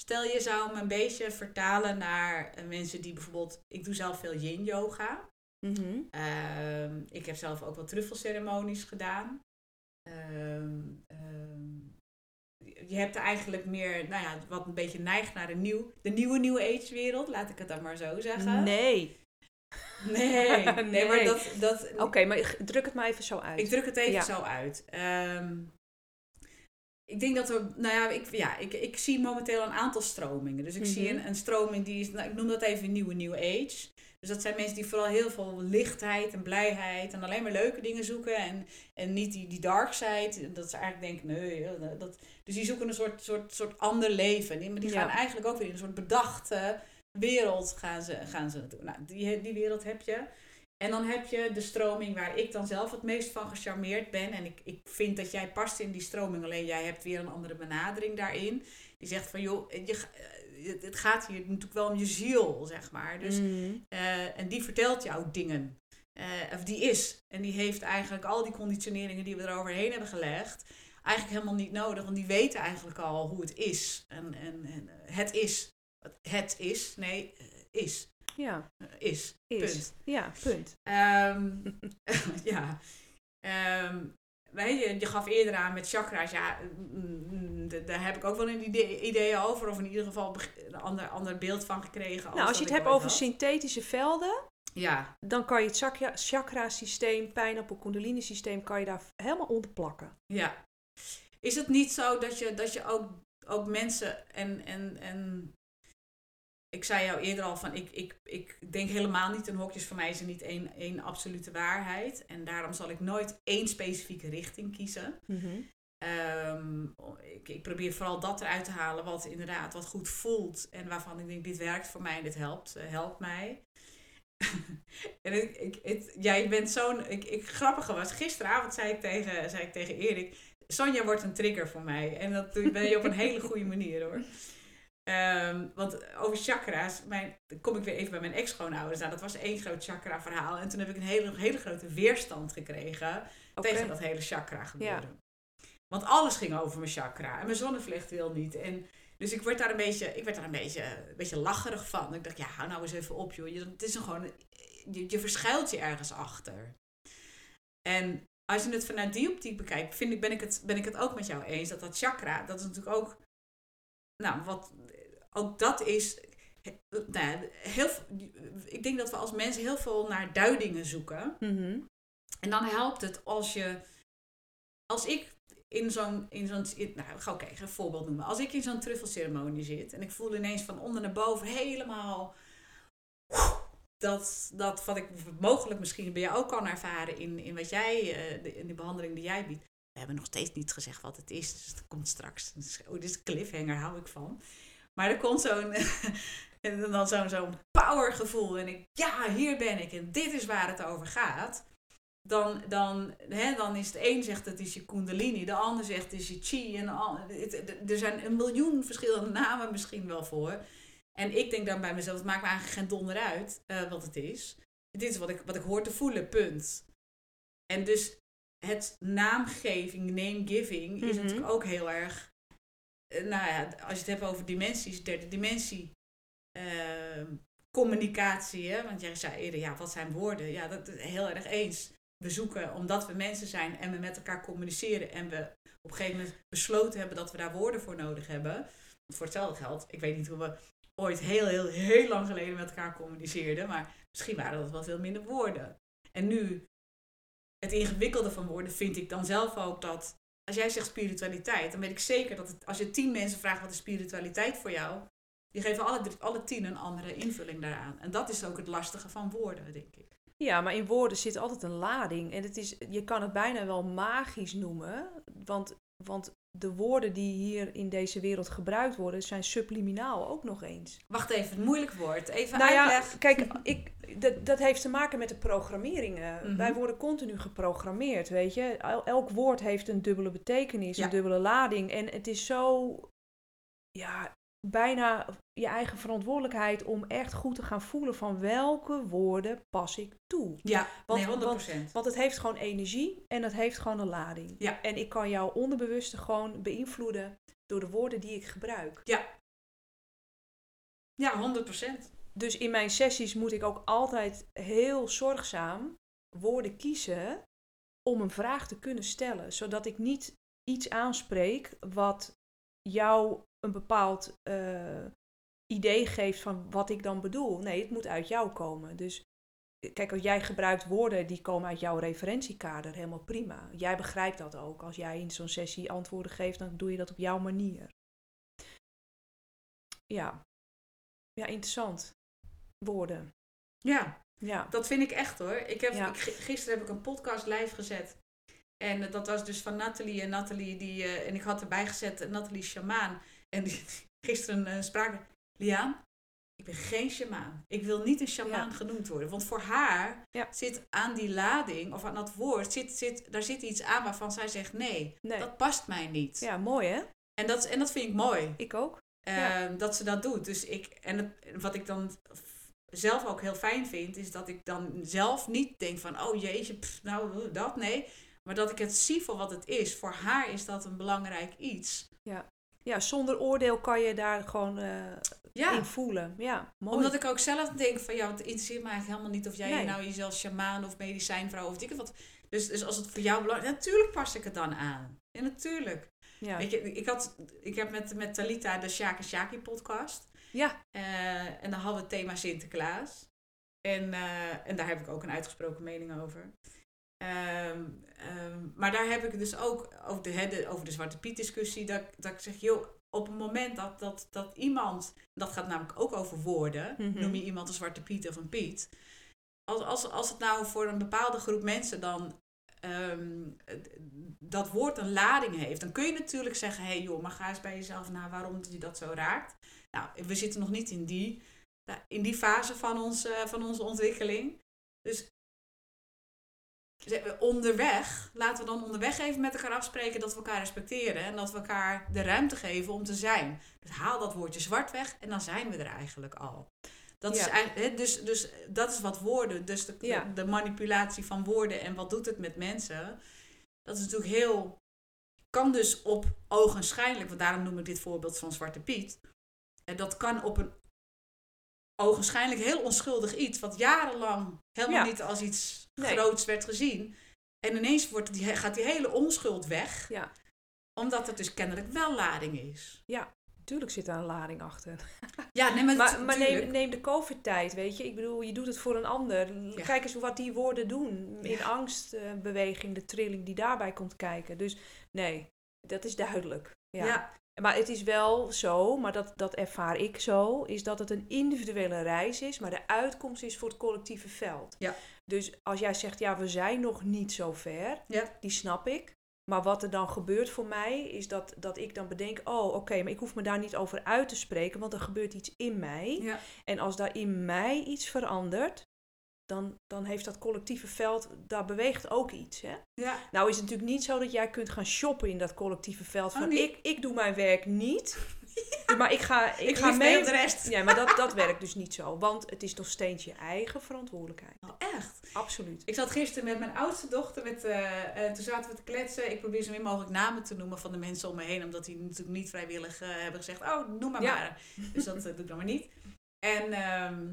Stel je zou me een beetje vertalen naar eh, mensen die bijvoorbeeld, ik doe zelf veel yin yoga. Mhm. Ehm, ik heb zelf ook wat truffelceremonies gedaan. Ehm, ehm, je hebt er eigenlijk meer, nou ja, wat een beetje neigt naar de, nieuw, de nieuwe New Age wereld, laat ik het dan maar zo zeggen. Nee. *laughs* *laughs* Nee, nee, Nee. maar dat, dat, Oké, maar ik- druk het maar even zo uit. ik druk het even Ja. zo uit. Ehm, ik denk dat we, nou ja, ik, ja ik, ik zie momenteel een aantal stromingen. Dus ik zie Mhm. een, een stroming die is, nou, ik noem dat even nieuwe New Age. Dus dat zijn mensen die vooral heel veel lichtheid en blijheid en alleen maar leuke dingen zoeken. En, en niet die, die dark side. Dat ze eigenlijk denken, nee. eh, Dat, dus die zoeken een soort, soort, soort ander leven. Die, maar die gaan Ja. eigenlijk ook weer in een soort bedachte wereld gaan ze, gaan ze naartoe. Nou, die, die wereld heb je. En dan heb je de stroming waar ik dan zelf het meest van gecharmeerd ben. En ik, ik vind dat jij past in die stroming, alleen jij hebt weer een andere benadering daarin. Die zegt van joh, je, het- het gaat hier natuurlijk wel om je ziel, zeg maar. Dus, Mhm. eh, en die vertelt jou dingen. Eh, of die is. En die heeft eigenlijk al die conditioneringen die we eroverheen hebben gelegd, eigenlijk helemaal niet nodig. Want die weten eigenlijk al hoe het is. En, en, en eh, het is. Het is. Nee, is. Ja, is. is. Punt. Ja, punt. Ehm, *laughs* ja. Ehm, weet je, je gaf eerder aan met chakra's. Ja, mm, mm, daar heb ik ook wel een idee, ideeën over. Of in ieder geval een ander, ander beeld van gekregen. Nou, als je het hebt over synthetische velden, Ja, dan kan je het chakra- chakra-systeem, pijnappel kundalini systeem, kan je daar helemaal onder plakken. ja. Is het niet zo dat je, dat je ook, ook mensen en, en, en... Ik zei jou eerder al van, ik, ik, ik denk helemaal niet in hokjes. Voor mij is er niet één, één absolute waarheid. En daarom zal ik nooit één specifieke richting kiezen. Ehm, ik, ik probeer vooral dat eruit te halen wat inderdaad wat goed voelt. En waarvan ik denk, dit werkt voor mij en dit helpt, eh, helpt mij. *laughs* en ik, ik, het, jij bent zo'n... Ik, ik, grappige was, gisteravond zei ik tegen, zei ik tegen Erik... Sonja wordt een trigger voor mij. En dat doe- ben je op een *laughs* hele goede manier hoor. Ehm, want over chakra's, mijn, dan kom ik weer even bij mijn ex-schoonouders. Nou, dat was één groot chakra verhaal. En toen heb ik een hele, hele grote weerstand gekregen tegen dat hele chakra gebeuren. Want alles ging over mijn chakra. En mijn zonnevlecht wil niet. En dus ik werd daar een beetje, ik werd daar een beetje, een beetje lacherig van. Ik dacht, ja, hou nou eens even op, joh. Je, het is een gewoon, je, je verschuilt je ergens achter. En als je het vanuit die optiek bekijkt, vind ik, ben, ik het, ben ik het ook met jou eens. Dat dat chakra, dat is natuurlijk ook, nou, wat, ook dat is, nou ja, heel, ik denk dat we als mensen heel veel naar duidingen zoeken. Mhm. En dan helpt het als je, als ik in zo'n, in zo'n, nou, ga ik even een voorbeeld noemen. Als ik in zo'n truffelceremonie zit en ik voel ineens van onder naar boven helemaal dat, dat wat ik mogelijk misschien bij jou ook kan ervaren in, in wat jij, eh, in de behandeling die jij biedt. We hebben nog steeds niet gezegd wat het is, dus dat komt straks. Dus, oh, dit is een cliffhanger, hou ik van. Maar er komt zo'n, *laughs* en dan zo'n zo'n powergevoel en ik, ja, hier ben ik en dit is waar het over gaat dan, dan, hè, dan is het een zegt het is je kundalini, de ander zegt het is je chi. En het- het- er zijn een miljoen verschillende namen misschien wel voor. En ik denk dan bij mezelf, het maakt me eigenlijk geen donder uit eh, wat het is. Dit is wat ik, wat ik hoor te voelen, punt. En dus het naamgeving, name giving, is Mhm. natuurlijk ook heel erg... eh, nou ja, als je het hebt over dimensies, derde dimensie... ehm, communicatie, hè? want jij zei eerder, ja, wat zijn woorden? Ja, dat is heel erg eens. We zoeken omdat we mensen zijn en we met elkaar communiceren en we op een gegeven moment besloten hebben dat we daar woorden voor nodig hebben. Voor hetzelfde geld, ik weet niet hoe we ooit heel, heel, heel lang geleden met elkaar communiceerden. Maar misschien waren dat wel veel minder woorden. En nu, het ingewikkelde van woorden vind ik dan zelf ook dat... Als jij zegt spiritualiteit, dan weet ik zeker dat het, als je tien mensen vraagt wat is spiritualiteit voor jou... Die geven alle, alle tien een andere invulling daaraan. En dat is ook het lastige van woorden, denk ik. Ja, maar in woorden zit altijd een lading. En het is, je kan het bijna wel magisch noemen. Want, want de woorden die hier in deze wereld gebruikt worden, zijn subliminaal ook nog eens. Wacht even, het moeilijk woord. Even Nou ja, uitleg. kijk, ik, dat, dat heeft te maken met de programmeringen. Mhm. Wij worden continu geprogrammeerd, weet je. El- elk woord heeft een dubbele betekenis, Ja. een dubbele lading. En het is zo, ja, bijna je eigen verantwoordelijkheid om echt goed te gaan voelen van welke woorden pas ik toe. Ja, Want- nee, 100%. Want het heeft gewoon energie en het heeft gewoon een lading. Ja. En ik kan jouw onderbewuste gewoon beïnvloeden door de woorden die ik gebruik. Ja, 100%. Dus in mijn sessies moet ik ook altijd heel zorgzaam woorden kiezen om een vraag te kunnen stellen. Zodat ik niet iets aanspreek wat jou een bepaald eh, idee geeft van wat ik dan bedoel. Nee, het moet uit jou komen. Dus kijk, als jij gebruikt woorden die komen uit jouw referentiekader, helemaal prima. Jij begrijpt dat ook. Als jij in zo'n sessie antwoorden geeft, dan doe je dat op jouw manier. Ja, ja interessant. Woorden. Ja, Ja. dat vind ik echt hoor. Ik heb, Ja. ik, gi- gisteren heb ik een podcast live gezet. En eh, dat was dus van Nathalie. En Nathalie die, eh, en ik had erbij gezet, eh, Nathalie Shamaan. En die *laughs* gisteren eh spraken, Liaan, ik ben geen shamaan. Ik wil niet een shamaan Ja. genoemd worden. Want voor haar Ja. zit aan die lading, of aan dat woord, zit, zit, daar zit iets aan waarvan zij zegt, nee, Nee. dat past mij niet. Ja, mooi hè? En, dat, en dat vind ik mooi. Ik ook. eh, Ja. Dat ze dat doet. Dus ik, en het, wat ik dan zelf ook heel fijn vind, is dat ik dan zelf niet denk van, oh jeetje, pff, nou dat, nee. Maar dat ik het zie voor wat het is. Voor haar is dat een belangrijk iets. Ja, zonder oordeel kan je daar gewoon eh, Ja, in voelen. Ja, mooi. omdat ik ook zelf denk van, ja, het interesseert me eigenlijk helemaal niet of jij Nee. nou jezelf shamaan of medicijnvrouw of ik wat. Dus, dus als het voor jou belangrijk is, natuurlijk pas ik het dan aan. Ja, natuurlijk. ja. Weet je, ik, had, ik heb met, met Talita de Shaka Shaki podcast. ja, Eh, en dan hadden we het thema Sinterklaas. En, eh, en daar heb ik ook een uitgesproken mening over. Ehm, ehm, maar daar heb ik dus ook over de, over de Zwarte Piet discussie. Dat, dat ik zeg, joh, op het moment dat, dat, dat iemand, dat gaat namelijk ook over woorden, Mhm. noem je iemand een Zwarte Piet of een Piet. Als, als, als het nou voor een bepaalde groep mensen dan ehm, dat woord een lading heeft, dan kun je natuurlijk zeggen, hé hey joh, maar ga eens bij jezelf na waarom je dat zo raakt. Nou, we zitten nog niet in die, in die fase van, ons, van onze ontwikkeling. Dus onderweg, laten we dan onderweg even met elkaar afspreken dat we elkaar respecteren en dat we elkaar de ruimte geven om te zijn. Dus haal dat woordje zwart weg en dan zijn we er eigenlijk al. Dat is eigenlijk, dus, dus dat is wat woorden, dus de, Ja. de, de manipulatie van woorden en wat doet het met mensen. Dat is natuurlijk heel, kan dus op ogenschijnlijk, want daarom noem ik dit voorbeeld van Zwarte Piet. En dat kan op een ogenschijnlijk heel onschuldig iets, wat jarenlang helemaal Ja. niet als iets Nee. groots werd gezien. En ineens wordt die, gaat die hele onschuld weg, ja. omdat het dus kennelijk wel lading is. Tuurlijk zit daar een lading achter. *laughs* Ja, nee, maar, Maar, maar tuurlijk. neem, neem de COVID-tijd, weet je. Ik bedoel, je doet het voor een ander. Ja. Kijk eens wat die woorden doen. In Ja. angstbeweging, de trilling die daarbij komt kijken. Dus nee, dat is duidelijk. Ja. ja. Maar het is wel zo, maar dat, dat ervaar ik zo, is dat het een individuele reis is, maar de uitkomst is voor het collectieve veld. Ja. Dus als jij zegt, ja, we zijn nog niet zo ver, Ja. die snap ik. Maar wat er dan gebeurt voor mij, is dat, dat ik dan bedenk, oh oké, maar ik hoef me daar niet over uit te spreken, want er gebeurt iets in mij. Ja. En als daar in mij iets verandert, dan, dan heeft dat collectieve veld, daar beweegt ook iets. Hè? Ja. Nou is het natuurlijk niet zo dat jij kunt gaan shoppen in dat collectieve veld. Oh, Van niet? ik, ik doe mijn werk niet, maar ik ga, ik Ik, ga mee. de rest. Ja, maar dat, dat werkt dus niet zo. Want het is nog steeds je eigen verantwoordelijkheid. Oh, echt? Absoluut. Ik zat gisteren met mijn oudste dochter, met, eh, toen zaten we te kletsen. Ik probeer zo min mogelijk namen te noemen van de mensen om me heen, omdat die natuurlijk niet vrijwillig eh, hebben gezegd, oh, noem maar Ja. maar. Dus dat eh, doe ik dan maar niet. En, ehm,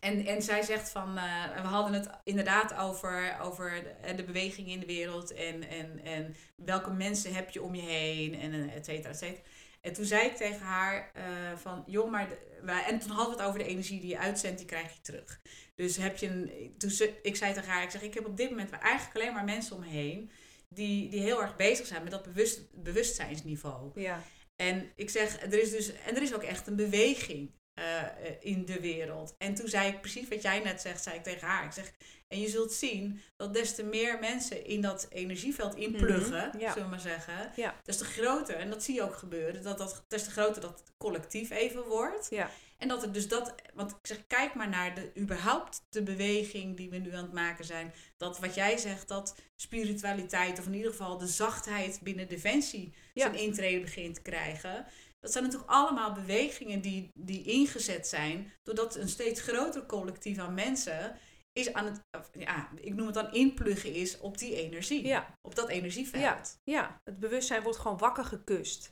en, en zij zegt van, we hadden het inderdaad over, over de, de beweging in de wereld en, en, en welke mensen heb je om je heen en et cetera, et cetera. En toen zei ik tegen haar eh, van, joh, maar... de- en toen hadden we het over de energie die je uitzendt, die krijg je terug. Dus heb je een... Toen ze, ik zei tegen haar, ik zeg, ik heb op dit moment eigenlijk alleen maar mensen om me heen... Die, die heel erg bezig zijn met dat bewust, bewustzijnsniveau. Ja. En ik zeg, er is dus, en er is ook echt een beweging eh, in de wereld. En toen zei ik precies wat jij net zegt, zei ik tegen haar. Ik zeg, en je zult zien dat des te meer mensen in dat energieveld inpluggen, ja. zullen we maar zeggen, Ja. des te groter, en dat zie je ook gebeuren, dat dat, des te groter dat collectief even wordt. Ja. En dat het dus dat, want ik zeg, kijk maar naar de, überhaupt de beweging die we nu aan het maken zijn. Dat wat jij zegt, dat spiritualiteit, of in ieder geval de zachtheid binnen Defensie zijn intrede begint te krijgen. Dat zijn natuurlijk allemaal bewegingen die, die ingezet zijn, doordat een steeds groter collectief aan mensen is aan het, ja, ik noem het dan inpluggen is op die energie. Ja. Op dat energieveld. Ja. ja, het bewustzijn wordt gewoon wakker gekust.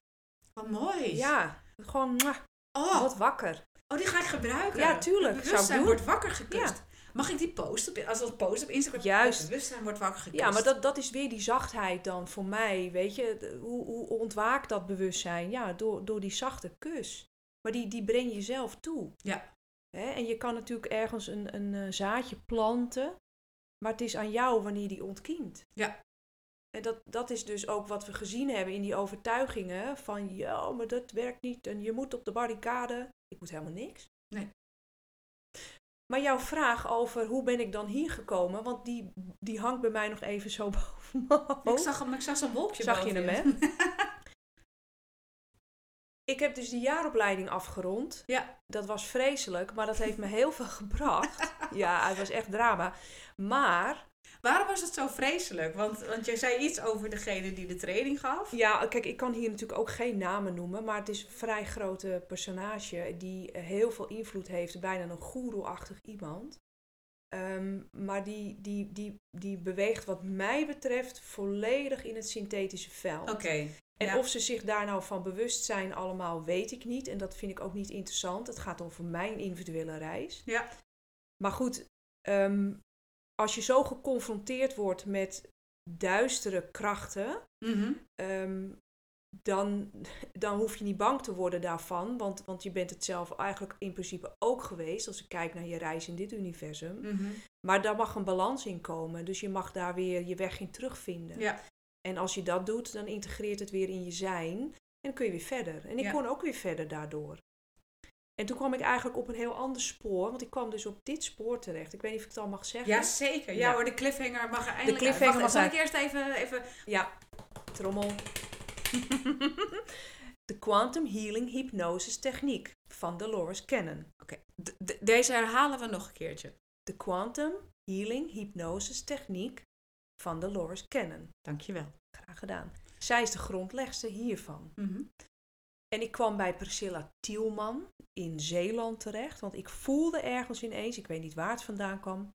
Wat mooi. Ja, gewoon mwah, Oh, wordt wakker. oh, die ga ik gebruiken. Ja, tuurlijk, Het bewustzijn wordt wakker gekust. Mag ik die posten? op- Als dat post op Instagram. Juist. Het bewustzijn wordt wakker gekust. Ja, maar dat, dat is weer die zachtheid dan voor mij, weet je. Hoe, hoe ontwaakt dat bewustzijn? Ja, door, door die zachte kus. Maar die, die breng je zelf toe. Ja. Hè? En je kan natuurlijk ergens een, een eh, zaadje planten, maar het is aan jou wanneer die ontkiemt. Ja. En dat, dat is dus ook wat we gezien hebben in die overtuigingen van, ja, maar dat werkt niet en je moet op de barricade. Ik moet helemaal niks. Nee. Maar jouw vraag over hoe ben ik dan hier gekomen, want die, die hangt bij mij nog even zo *laughs* boven mijn Ik zag, hem, ik zag zo'n wolkje Zag je hem, *laughs* Ik heb dus die jaaropleiding afgerond. Ja. Dat was vreselijk, maar dat heeft me heel veel *laughs* gebracht. Ja, het was echt drama. Maar, Waarom was het zo vreselijk? Want, want jij zei iets over degene die de training gaf. ja, kijk, ik kan hier natuurlijk ook geen namen noemen, maar het is een vrij grote personage die heel veel invloed heeft, bijna een goeroe-achtig iemand. Ehm, maar die, die, die, die beweegt wat mij betreft volledig in het synthetische veld. Oké. En Ja. of ze zich daar nou van bewust zijn allemaal, weet ik niet. En dat vind ik ook niet interessant. Het gaat over mijn individuele reis. Ja. Maar goed, ehm, als je zo geconfronteerd wordt met duistere krachten, Mhm. ehm, dan, dan hoef je niet bang te worden daarvan. Want, want je bent het zelf eigenlijk in principe ook geweest, als ik kijk naar je reis in dit universum. Mhm. Maar daar mag een balans in komen. Dus je mag daar weer je weg in terugvinden. Ja. En als je dat doet, dan integreert het weer in je zijn. En dan kun je weer verder. En ik Ja. kon ook weer verder daardoor. En toen kwam ik eigenlijk op een heel ander spoor. Want ik kwam dus op dit spoor terecht. Ik weet niet of ik het al mag zeggen. Ja, zeker. Ja, Ja. hoor, de cliffhanger mag er eindelijk cliffhanger uit. mag Wacht, ik eerst even... even... Ja, trommel. *laughs* De Quantum Healing Hypnosis Techniek van Dolores Cannon. Oké, deze herhalen we nog een keertje. De Quantum Healing Hypnosis Techniek van Dolores Cannon. Dankjewel. Graag gedaan. Zij is de grondlegster hiervan. Mhm. En ik kwam bij Priscilla Tielman in Zeeland terecht. Want ik voelde ergens ineens, ik weet niet waar het vandaan kwam.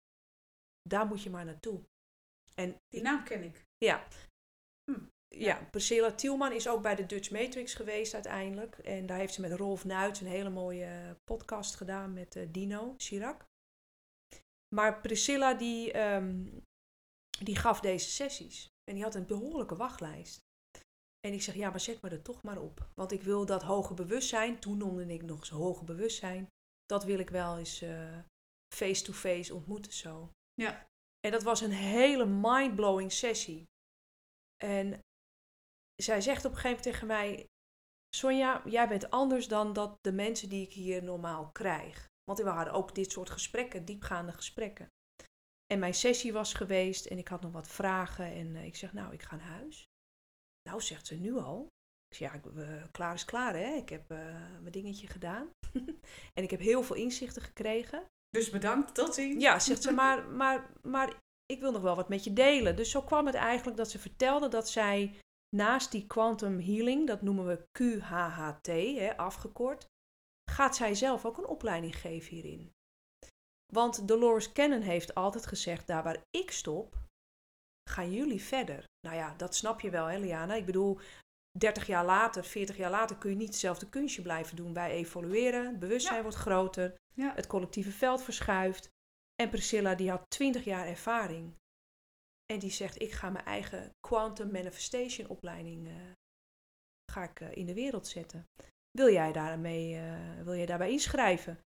Daar moet je maar naartoe. En Die naam ken ik. ja. Hm. Ja, Priscilla Tielman is ook bij de Dutch Matrix geweest uiteindelijk. En daar heeft ze met Rolf Nuits een hele mooie podcast gedaan met eh, Dino Chirac. Maar Priscilla die, ehm, die gaf deze sessies. En die had een behoorlijke wachtlijst. En ik zeg, ja, maar zet me er toch maar op. Want ik wil dat hoge bewustzijn, toen noemde ik nog eens hoge bewustzijn, dat wil ik wel eens eh, face-to-face ontmoeten zo. Ja. En dat was een hele mind-blowing sessie. En zij zegt op een gegeven moment tegen mij, Sonja, jij bent anders dan dat de mensen die ik hier normaal krijg. Want we hadden ook dit soort gesprekken, diepgaande gesprekken. En mijn sessie was geweest en ik had nog wat vragen. En eh, ik zeg, nou, ik ga naar huis. Nou, zegt ze nu al. Ik zeg, ja, ik, klaar is klaar, hè. Ik heb eh, mijn dingetje gedaan. *laughs* en ik heb heel veel inzichten gekregen. Dus bedankt, tot ziens. Ja, zegt ze, maar, *laughs* maar, maar ik wil nog wel wat met je delen. Dus zo kwam het eigenlijk dat ze vertelde dat zij naast die quantum healing, dat noemen we QHHT, hè, afgekort, gaat zij zelf ook een opleiding geven hierin. Want Dolores Cannon heeft altijd gezegd, daar waar ik stop, gaan jullie verder. Nou ja, dat snap je wel, hè, Liana? Ik bedoel, 30 jaar later, 40 jaar later kun je niet hetzelfde kunstje blijven doen. Wij evolueren, het bewustzijn Ja. wordt groter, Ja. het collectieve veld verschuift. En Priscilla die had 20 jaar ervaring. En die zegt, ik ga mijn eigen Quantum Manifestation opleiding eh, ga ik eh, in de wereld zetten. Wil jij, daarmee, eh, wil jij daarbij inschrijven?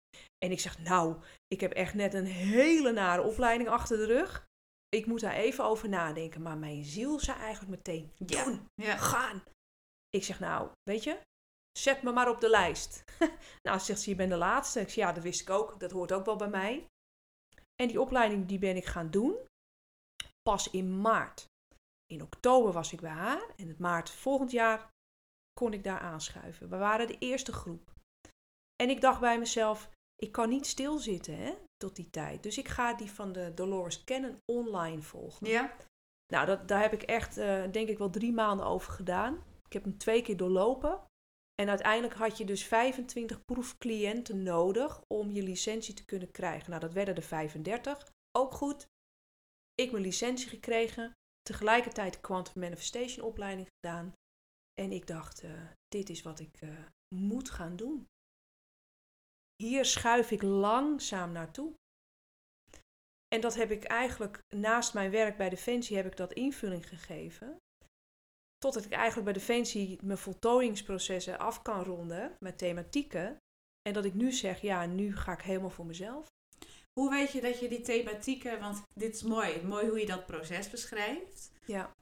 En ik zeg, nou, ik heb echt net een hele nare opleiding achter de rug. Ik moet daar even over nadenken. Maar mijn ziel zei eigenlijk meteen, Ja. doen, Ja. gaan. Ik zeg, nou, weet je, zet me maar op de lijst. *laughs* nou, zegt ze, je bent de laatste. Ik zeg, ja, dat wist ik ook. Dat hoort ook wel bij mij. En die opleiding die ben ik gaan doen. Pas in maart. In oktober was ik bij haar. En in maart volgend jaar kon ik daar aanschuiven. We waren de eerste groep. En ik dacht bij mezelf, ik kan niet stilzitten hè, tot die tijd. Dus ik ga die van de Dolores Cannon online volgen. Ja. Nou, dat, daar heb ik echt, eh, denk ik, wel drie maanden over gedaan. Ik heb hem twee keer doorlopen. En uiteindelijk had je dus 25 proefcliënten nodig om je licentie te kunnen krijgen. Nou, dat werden er 35. Ook goed. Ik mijn licentie gekregen. Tegelijkertijd Quantum Manifestation opleiding gedaan. En ik dacht, eh, dit is wat ik eh, moet gaan doen. Hier schuif ik langzaam naartoe. En dat heb ik eigenlijk naast mijn werk bij Defensie heb ik dat invulling gegeven. Totdat ik eigenlijk bij Defensie mijn voltooiingsprocessen af kan ronden met thematieken. En dat ik nu zeg, ja, nu ga ik helemaal voor mezelf. Hoe weet je dat je die thematieken, want dit is mooi, mooi hoe je dat proces beschrijft. Ja,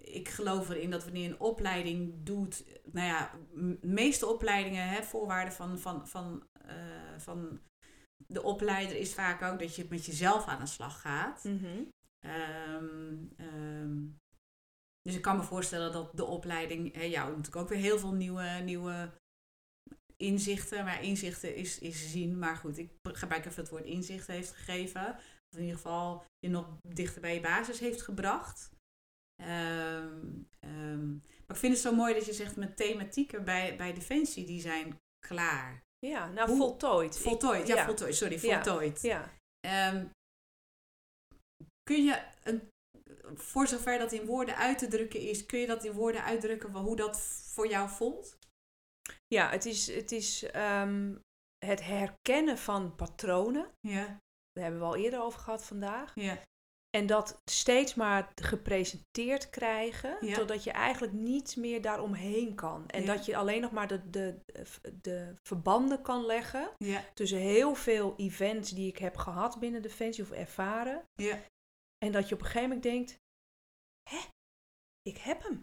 ik geloof erin dat wanneer je een opleiding doet, nou ja, meeste opleidingen, hè, voorwaarden van, van, van, eh, van de opleider is vaak ook dat je met jezelf aan de slag gaat. Mhm. Ehm, ehm, dus ik kan me voorstellen dat de opleiding hè, jou natuurlijk ook weer heel veel nieuwe, nieuwe inzichten, maar inzichten is, is zien. Maar goed, ik gebruik even het woord inzichten heeft gegeven. Of in ieder geval je nog dichter bij je basis heeft gebracht. Ehm, ehm, maar ik vind het zo mooi dat je zegt met thematieken bij, bij Defensie, die zijn klaar. ja nou Hoe- voltooid. Voltooid, ja, ja. voltooid, sorry, voltooid. Ja, Ehm, kun je, een, voor zover dat in woorden uit te drukken is, kun je dat in woorden uitdrukken van hoe dat voor jou voelt? ja het is, het, is het herkennen van patronen. Ja, Daar hebben we al eerder over gehad vandaag. ja, En dat steeds maar gepresenteerd krijgen, Ja. totdat je eigenlijk niet meer daaromheen kan. En Ja. dat je alleen nog maar de, de, de verbanden kan leggen ja, tussen heel veel events die ik heb gehad binnen Defensie of ervaren. ja, En dat je op een gegeven moment denkt, hè, ik heb hem.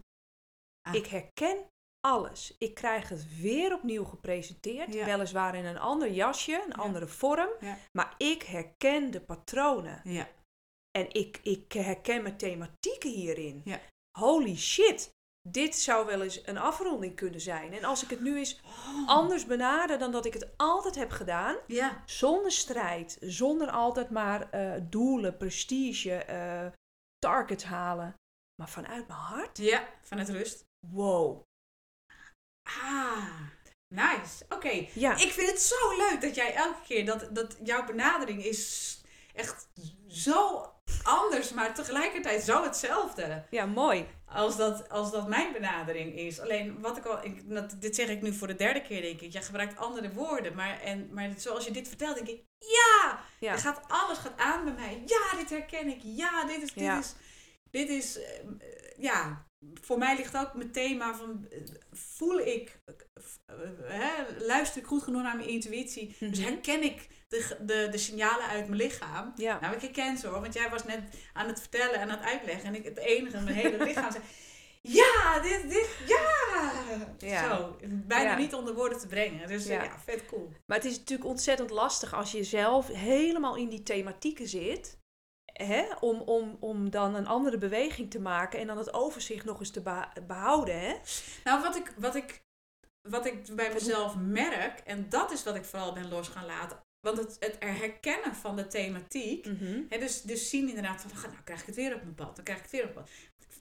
Ah. Ik herken alles. Ik krijg het weer opnieuw gepresenteerd, Ja. weliswaar in een ander jasje, een Ja. andere vorm. Ja. Maar ik herken de patronen. ja, En ik, ik herken mijn thematieken hierin. Ja. Holy shit, dit zou wel eens een afronding kunnen zijn. En als ik het nu eens anders benader dan dat ik het altijd heb gedaan, ja, zonder strijd, zonder altijd maar eh, doelen, prestige, eh, targets halen, maar vanuit mijn hart, ja, vanuit rust. wow. Ah, nice. Oké, Ja, ik vind het zo leuk dat jij elke keer, dat, dat jouw benadering is echt zo anders, maar tegelijkertijd zo hetzelfde. ja mooi. Als dat, als dat mijn benadering is. Alleen wat ik al, ik, dat, dit zeg ik nu voor de derde keer, denk ik. Jij gebruikt andere woorden, maar, en, maar zoals je dit vertelt, denk ik, ja, Ja, er gaat, alles gaat aan bij mij. Ja, dit herken ik. Ja, dit is, dit Ja. is, dit is, eh, ja, voor mij ligt ook mijn thema van, eh, voel ik, eh, hè, luister ik goed genoeg naar mijn intuïtie. Dus Mhm. herken ik de, de, de signalen uit mijn lichaam. ja. Nou, ik herken ze hoor, want jij was net aan het vertellen en aan het uitleggen. En ik het enige, mijn hele lichaam zei, *laughs* ja, dit, dit, ja. Ja. Zo, bijna Ja. niet onder woorden te brengen. Dus Ja. ja vet cool. Maar het is natuurlijk ontzettend lastig als je zelf helemaal in die thematieken zit. Hè, om, om, om dan een andere beweging te maken en dan het overzicht nog eens te behouden. Hè? Nou, wat ik, wat, ik, wat ik bij mezelf merk, en dat is wat ik vooral ben los gaan laten. Want het, het herkennen van de thematiek. Hè, dus, dus zien inderdaad van, nou krijg ik het weer op mijn pad, dan krijg ik het weer op mijn pad.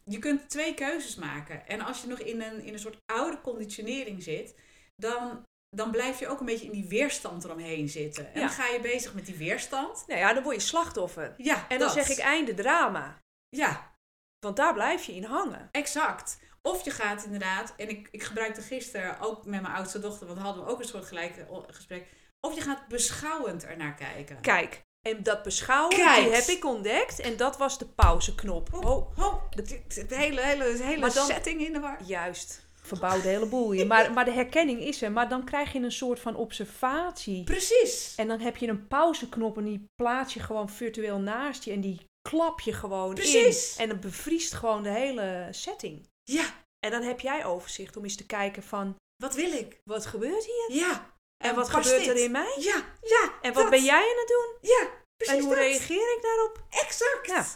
Je kunt twee keuzes maken. En als je nog in een, in een soort oude conditionering zit, dan, dan blijf je ook een beetje in die weerstand eromheen zitten. En Ja. dan ga je bezig met die weerstand. Nou ja, dan word je slachtoffer. Ja, En dan zeg ik einde drama. Ja, Want daar blijf je in hangen. exact. Of je gaat inderdaad, en ik, ik gebruikte gisteren ook met mijn oudste dochter, want we hadden ook een soort gelijke o- gesprek. Of je gaat beschouwend ernaar kijken. Kijk, en dat beschouwen, Kijk. die heb ik ontdekt. En dat was de pauzeknop. Ho, Oh, ho, De, de hele, hele, hele Maar dan- setting in de war. Juist. Verbouwt de hele boel. Maar, maar de herkenning is er. Maar dan krijg je een soort van observatie. Precies. En dan heb je een pauzeknop en die plaats je gewoon virtueel naast je. En die klap je gewoon Precies. in. En dan bevriest gewoon de hele setting. Ja, En dan heb jij overzicht om eens te kijken van... wat wil ik? Wat gebeurt hier? Ja. En wat gebeurt dit? er in mij? Ja, ja. En wat dat. ben jij aan het doen? Ja, precies en hoe dat. reageer ik daarop? Exact. Ja.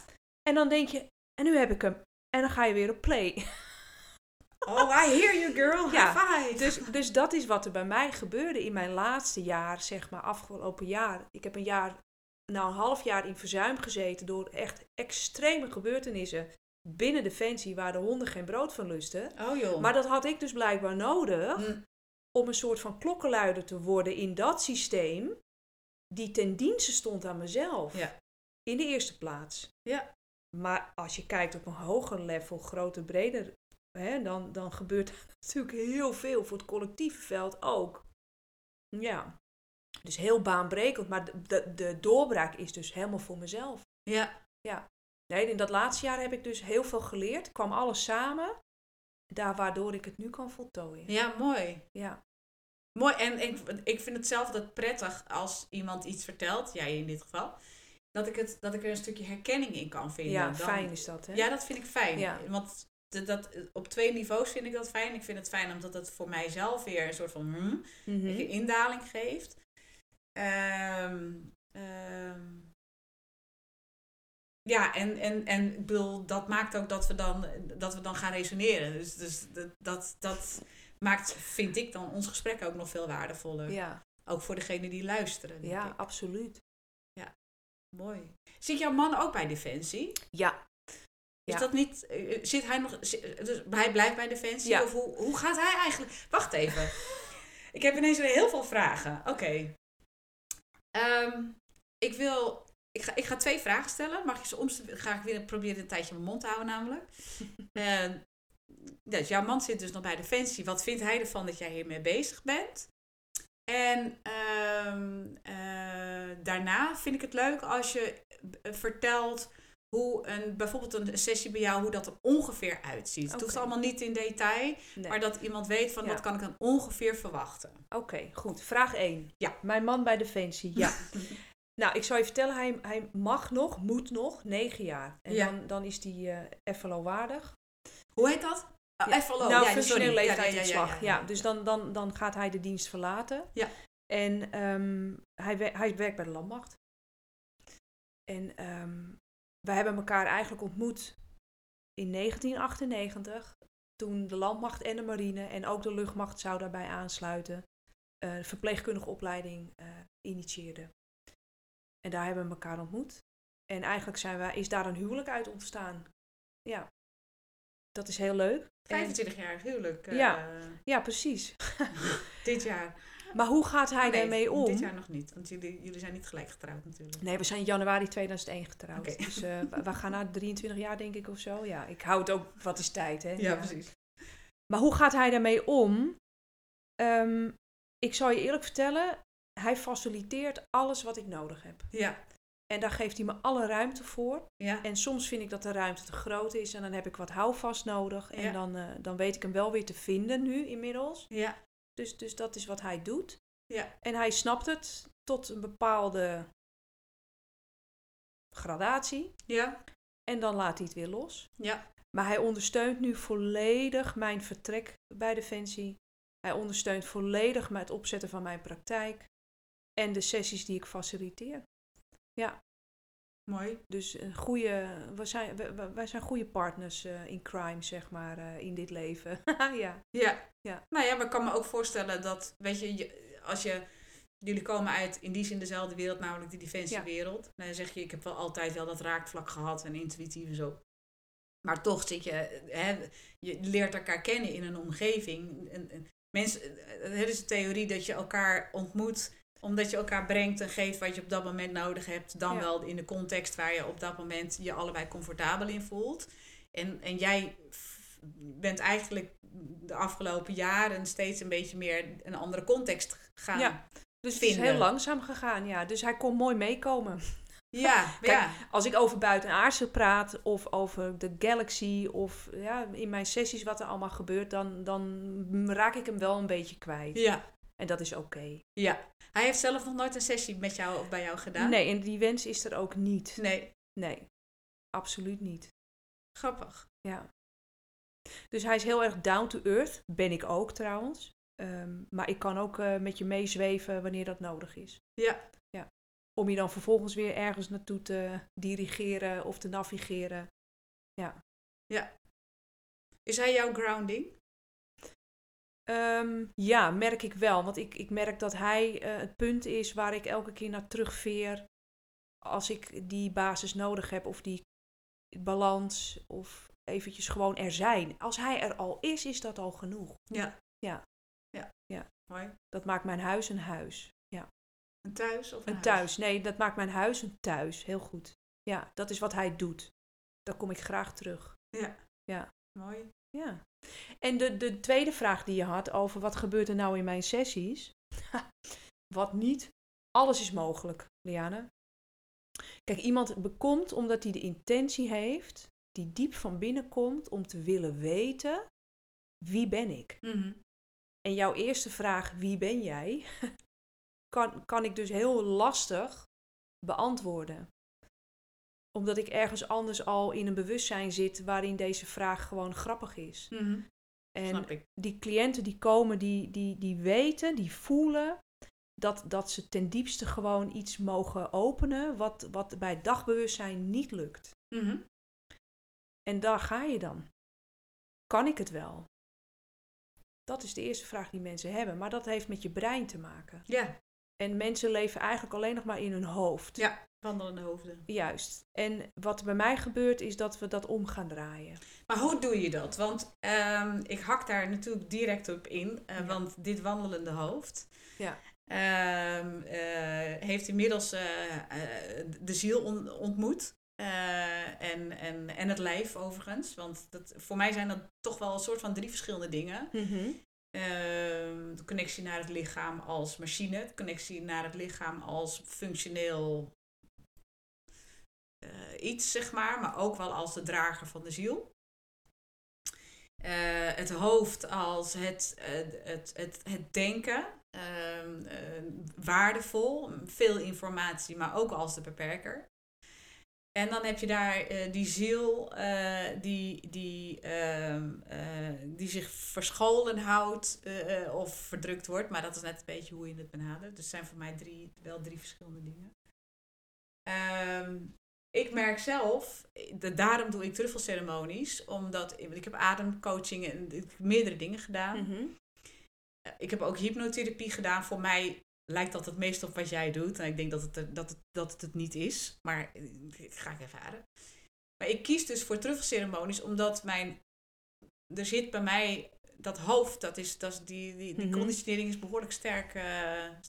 En dan denk je, en nu heb ik hem. En dan ga je weer op play. Oh, I hear you girl. Ja, High five. Dus, dus dat is wat er bij mij gebeurde in mijn laatste jaar, zeg maar afgelopen jaar. Ik heb een jaar, nou een half jaar in verzuim gezeten door echt extreme gebeurtenissen binnen Defensie waar de honden geen brood van lusten. Oh joh. Maar dat had ik dus blijkbaar nodig Hm. om een soort van klokkenluider te worden in dat systeem die ten dienste stond aan mezelf. Ja. In de eerste plaats. Ja. Maar als je kijkt op een hoger level, groter, breder, hè, dan, dan gebeurt er *laughs* natuurlijk heel veel voor het collectieve veld ook. Ja. Dus heel baanbrekend, maar de, de, de doorbraak is dus helemaal voor mezelf. Ja. Nee, in dat laatste jaar heb ik dus heel veel geleerd, kwam alles samen, daar waardoor ik het nu kan voltooien. ja, mooi. Ja. Mooi. En ik, ik vind het zelf dat prettig als iemand iets vertelt, jij in dit geval, dat ik, het, dat ik er een stukje herkenning in kan vinden. Ja, Dan- fijn is dat, hè? Ja, dat vind ik fijn. Ja. Want de- dat, op twee niveaus vind ik dat fijn. Ik vind het fijn omdat het voor mijzelf weer een soort van hmm, Mhm. een indaling geeft. Ehm, ehm, ja, en, en, en ik bedoel, dat maakt ook dat we dan, dat we dan gaan resoneren. Dus, dus dat, dat, dat maakt, vind ik dan, ons gesprek ook nog veel waardevoller. Ja, Ook voor degene die luisteren. ja, ik. absoluut. Mooi. Zit jouw man ook bij Defensie? Ja, Is Ja. dat niet, eh, zit hij nog, zi- dus hij blijft bij Defensie? Ja. Of hoe, hoe gaat hij eigenlijk? Wacht even. *laughs* ik heb ineens weer heel veel vragen. Oké. Ehm, ik wil, ik ga, ik ga twee vragen stellen. Mag je ze omstellen? Ga ik weer proberen een tijdje mijn mond te houden namelijk. *laughs* Eh, dus jouw man zit dus nog bij Defensie. Wat vindt hij ervan dat jij hiermee bezig bent? En ehm, eh, daarna vind ik het leuk als je eh, vertelt hoe een, bijvoorbeeld een sessie bij jou, hoe dat er ongeveer uitziet. Het hoeft allemaal niet in detail, nee. maar dat iemand weet van Ja. wat kan ik dan ongeveer verwachten. Oké, goed. Vraag 1. Ja. Mijn man bij Defensie, ja. *laughs* nou, ik zal je vertellen, hij, hij mag nog, moet nog, 9 jaar. En Ja. dan, dan is hij eh FLO waardig. Hoe heet dat? Oh, Ja. FLO. nou, ja, functioneel sorry. Ja, dus dan, dan, dan gaat hij de dienst verlaten. Ja. En ehm, hij, hij werkt bij de landmacht. En ehm wij hebben elkaar eigenlijk ontmoet in 1998. Toen de landmacht en de marine en ook de luchtmacht zou daarbij aansluiten. eh, de verpleegkundige opleiding eh initieerden. En daar hebben we elkaar ontmoet. En eigenlijk zijn wij, is daar een huwelijk uit ontstaan. Ja. Dat is heel leuk. En- 25 jaar huwelijk. eh, Ja. Ja, precies. *laughs* Dit jaar. Maar hoe gaat hij Nee, daarmee om? Dit jaar nog niet, want jullie, jullie zijn niet gelijk getrouwd natuurlijk. Nee, we zijn in januari 2001 getrouwd. Dus eh, we- gaan naar 23 jaar, denk ik, of zo. Ja, ik hou het ook, wat is tijd, hè? Maar hoe gaat hij daarmee om? Ehm, ik zal je eerlijk vertellen, hij faciliteert alles wat ik nodig heb. Ja, En daar geeft hij me alle ruimte voor. ja. En soms vind ik dat de ruimte te groot is en dan heb ik wat houvast nodig. En Ja. dan, eh, dan weet ik hem wel weer te vinden nu inmiddels. Ja, Dus, dus dat is wat hij doet. ja, En hij snapt het tot een bepaalde gradatie. ja, En dan laat hij het weer los. ja. Maar hij ondersteunt nu volledig mijn vertrek bij Defensie. Hij ondersteunt volledig met het opzetten van mijn praktijk. En de sessies die ik faciliteer. Mooi. Dus een goede, we zijn, wij zijn goede partners eh, in crime, zeg maar, eh, in dit leven. *laughs* ja. Ja. Ja. Nou ja, maar ik kan me ook voorstellen dat, weet je, je- als je, jullie komen uit in die zin dezelfde wereld, namelijk de defensiewereld. Dan zeg je, ik heb wel altijd wel dat raakvlak gehad en intuïtief en zo. Maar toch zit je, hè, je leert elkaar kennen in een omgeving. En, en mensen, het is de theorie dat je elkaar ontmoet omdat je elkaar brengt en geeft wat je op dat moment nodig hebt. Dan Ja. wel in de context waar je op dat moment je allebei comfortabel in voelt. En, en jij bent eigenlijk de afgelopen jaren steeds een beetje meer een andere context gaan. Ja. Dus het is heel langzaam gegaan, ja. Dus hij kon mooi meekomen. Ja, *laughs* Kijk, ja. Als ik over buitenaardse praat of over de galaxy of ja, in mijn sessies wat er allemaal gebeurt, dan, dan raak ik hem wel een beetje kwijt. Ja, En dat is oké. ja. Hij heeft zelf nog nooit een sessie met jou of bij jou gedaan? Nee, en die wens is er ook niet. Nee, Nee, absoluut niet. grappig. Ja. Dus hij is heel erg down to earth. Ben ik ook trouwens. Ehm, maar ik kan ook eh, met je meezweven wanneer dat nodig is. Ja. ja. Om je dan vervolgens weer ergens naartoe te dirigeren of te navigeren. Is hij jouw grounding? Ehm, ja, merk ik wel. Want ik, ik merk dat hij eh, het punt is waar ik elke keer naar terugveer. Als ik die basis nodig heb of die balans of eventjes gewoon er zijn. Als hij er al is, is dat al genoeg. Ja. Ja. Ja. Ja. Mooi. Dat maakt mijn huis een huis. Ja. Een thuis of een, Een huis? thuis. Nee, dat maakt mijn huis een thuis. Heel goed. Ja, dat is wat hij doet. Daar kom ik graag terug. Ja. Ja. Mooi. Ja. En de, de tweede vraag die je had over wat gebeurt er nou in mijn sessies? *laughs* wat niet? Alles is mogelijk, Liane. Kijk, iemand bekomt omdat hij de intentie heeft, die diep van binnen komt om te willen weten, wie ben ik? Mhm. En jouw eerste vraag, wie ben jij? *laughs* kan, kan ik dus heel lastig beantwoorden. Omdat ik ergens anders al in een bewustzijn zit waarin deze vraag gewoon grappig is. Mhm. En die cliënten die komen, die, die, die weten, die voelen dat, dat ze ten diepste gewoon iets mogen openen wat, wat bij het dagbewustzijn niet lukt. Mhm. En daar ga je dan. Kan ik het wel? Dat is de eerste vraag die mensen hebben, maar dat heeft met je brein te maken. Ja. En mensen leven eigenlijk alleen nog maar in hun hoofd. Ja. Wandelende hoofden. Juist. En wat er bij mij gebeurt is dat we dat om gaan draaien. Maar hoe doe je dat? Want ehm, ik hak daar natuurlijk direct op in. eh, Ja. Want dit wandelende hoofd Ja. ehm, eh, heeft inmiddels eh, eh, de ziel on- ontmoet. Eh, en, en, en het lijf overigens. Want dat, voor mij zijn dat toch wel een soort van drie verschillende dingen. Ehm, de connectie naar het lichaam als machine. De connectie naar het lichaam als functioneel iets, zeg maar. Maar ook wel als de drager van de ziel. Eh, het hoofd als het, eh, het, het, het denken. Eh, waardevol. Veel informatie, maar ook als de beperker. En dan heb je daar die ziel die, die, ehm, eh, die zich verscholen houdt of verdrukt wordt. Maar dat is net een beetje hoe je het benadert. Dus het zijn voor mij drie, wel drie verschillende dingen. Ehm, ik merk zelf, de, daarom doe ik truffelceremonies. Omdat ik, heb ademcoaching en meerdere dingen gedaan. Mhm. Ik heb ook hypnotherapie gedaan. Voor mij lijkt dat het meest op wat jij doet. En ik denk dat het, er- dat het, dat het, het niet is. Maar eh, ik ga ik ervaren. Maar ik kies dus voor truffelceremonies omdat mijn... Er zit bij mij dat hoofd, dat is, dat is die, die, die Mhm. conditionering is behoorlijk sterk... eh,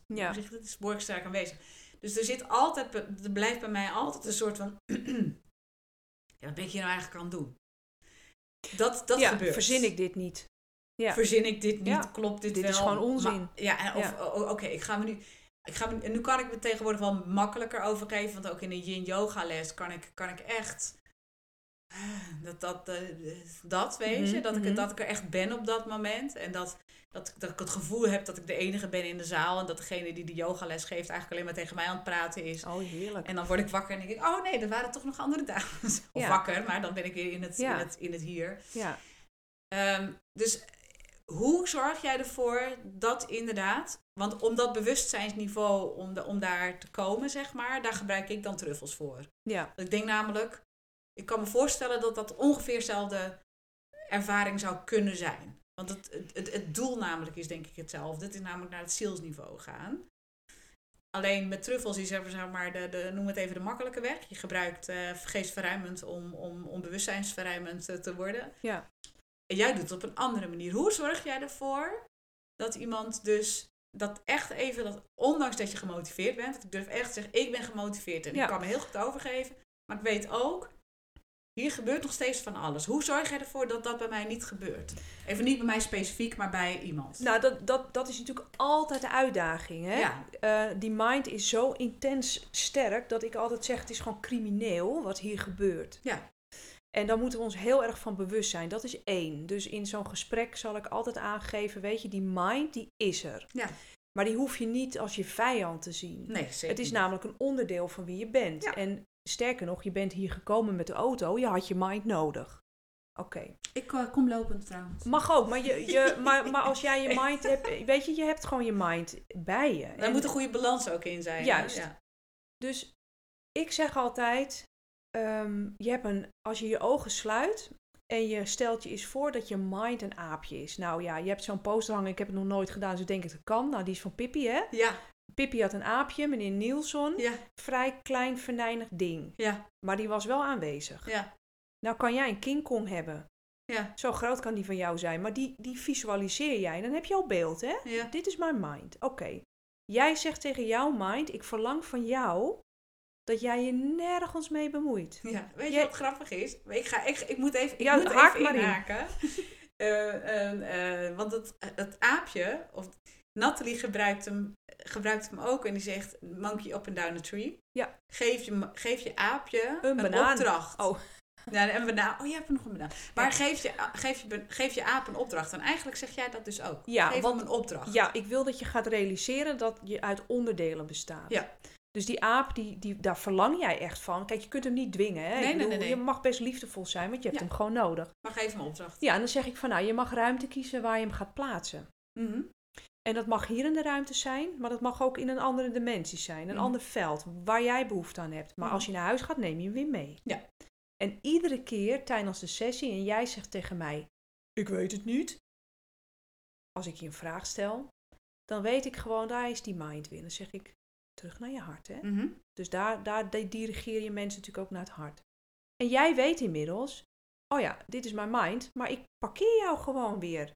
Ja. zeg dat? is behoorlijk sterk aanwezig. Dus er zit altijd, er blijft bij mij altijd een soort van... *clears throat* ja, wat ben ik hier nou eigenlijk aan het doen? Dat, dat ja, gebeurt. verzin ik dit niet. Ja. Verzin ik dit niet? Ja. Klopt dit, Dit wel? is gewoon onzin. Maar- ja, en of, Ja. oké, ik ga me nu... Ik ga me, en nu kan ik me tegenwoordig wel makkelijker overgeven. Want ook in een yin yoga les kan ik, kan ik echt... Dat, dat, eh, dat weet je. Mhm, Dat, ik, mhm. dat ik er echt ben op dat moment. En dat, dat, dat ik het gevoel heb dat ik de enige ben in de zaal. En dat degene die de yogales geeft eigenlijk alleen maar tegen mij aan het praten is. Oh, heerlijk. En dan word ik wakker en denk ik, oh nee, er waren toch nog andere dames. *laughs* Of Ja. wakker, maar dan ben ik weer in het, Ja. in het, in het hier. Ja. Ehm, dus hoe zorg jij ervoor dat inderdaad, want om dat bewustzijnsniveau, om, de, om daar te komen, zeg maar, daar gebruik ik dan truffels voor. Ja. Ik denk namelijk, ik kan me voorstellen dat dat ongeveer dezelfde ervaring zou kunnen zijn. Want het, het, het, doel namelijk is denk ik hetzelfde. Het is namelijk naar het zielsniveau gaan. Alleen met truffels is er zeg maar de, de, noem het even de makkelijke weg. Je gebruikt eh geestverruimend om, om, om bewustzijnsverruimend eh, te worden. Ja. En jij doet het op een andere manier. Hoe zorg jij ervoor dat iemand dus dat echt even, dat, ondanks dat je gemotiveerd bent, want ik durf echt te zeggen, ik ben gemotiveerd en Ja. ik kan me heel goed overgeven, maar ik weet ook, hier gebeurt nog steeds van alles. Hoe zorg jij ervoor dat dat bij mij niet gebeurt? Even niet bij mij specifiek, maar bij iemand. Nou, dat, dat, dat is natuurlijk altijd de uitdaging. Hè? Ja. Eh, die mind is zo intens sterk dat ik altijd zeg: het is gewoon crimineel wat hier gebeurt. Ja. En dan moeten we ons heel erg van bewust zijn. Dat is één. Dus in zo'n gesprek zal ik altijd aangeven: weet je, die mind die is er. Ja. Maar die hoef je niet als je vijand te zien. Nee, zeker Het is namelijk een onderdeel van wie je bent. Ja. En sterker nog, je bent hier gekomen met de auto, je had je mind nodig. Oké. Ik eh, kom lopend trouwens. Mag ook, maar, je, je, *laughs* maar, maar als jij je mind hebt, weet je, je hebt gewoon je mind bij je. Daar En moet een goede balans ook in zijn. Juist. Ja. Dus ik zeg altijd, ehm, je hebt een, als je je ogen sluit en je stelt je eens voor dat je mind een aapje is. Nou ja, je hebt zo'n poster hangen, ik heb het nog nooit gedaan, dus ik denk dat het kan. Nou, die is van Pippi, hè? Ja, Pippi had een aapje, meneer Nielsen. ja, Vrij klein, venijnig ding. ja, Maar die was wel aanwezig. ja, Nou kan jij een King Kong hebben. ja, Zo groot kan die van jou zijn. Maar die, die visualiseer jij. Dan heb je al beeld, hè? ja. Dit is mijn mind. Oké. Jij zegt tegen jouw mind, ik verlang van jou dat jij je nergens mee bemoeit. Ja, weet je Jij- wat grappig is? Ik, ga, ik, ik moet even, ik Ja, moet even maar in. inhaken. *laughs* Eh, eh, eh, want het, het aapje, of Natalie gebruikt hem, gebruikt hem ook en die zegt monkey up and down a tree. Ja. Geef je, geef je aapje Een een, opdracht. Oh. Ja, een banaan. Oh, je hebt nog een banaan. Maar geef, je, geef, je, geef je aap een opdracht. En eigenlijk zeg jij dat dus ook. Ja, geef want- hem een opdracht. Ja, ik wil dat je gaat realiseren dat je uit onderdelen bestaat. Ja. Dus die aap, die, die, daar verlang jij echt van. Kijk, je kunt hem niet dwingen. Hè? Nee, nee, bedoel, nee, nee. Je mag best liefdevol zijn, want je hebt Ja. hem gewoon nodig. Maar geef hem een opdracht. Ja, en dan zeg ik van, nou, je mag ruimte kiezen waar je hem gaat plaatsen. Mhm. En dat mag hier in de ruimte zijn, maar dat mag ook in een andere dimensie zijn. Een Mhm. ander veld waar jij behoefte aan hebt. Maar Mhm. als je naar huis gaat, neem je hem weer mee. Ja. En iedere keer tijdens de sessie, en jij zegt tegen mij: Ik weet het niet. Als ik je een vraag stel, dan weet ik gewoon, daar is die mind weer. Dan zeg ik: Terug naar je hart. Hè? Mhm. Dus daar, daar di- dirigeer je mensen natuurlijk ook naar het hart. En jij weet inmiddels, oh ja, dit is mijn mind, maar ik parkeer jou gewoon weer.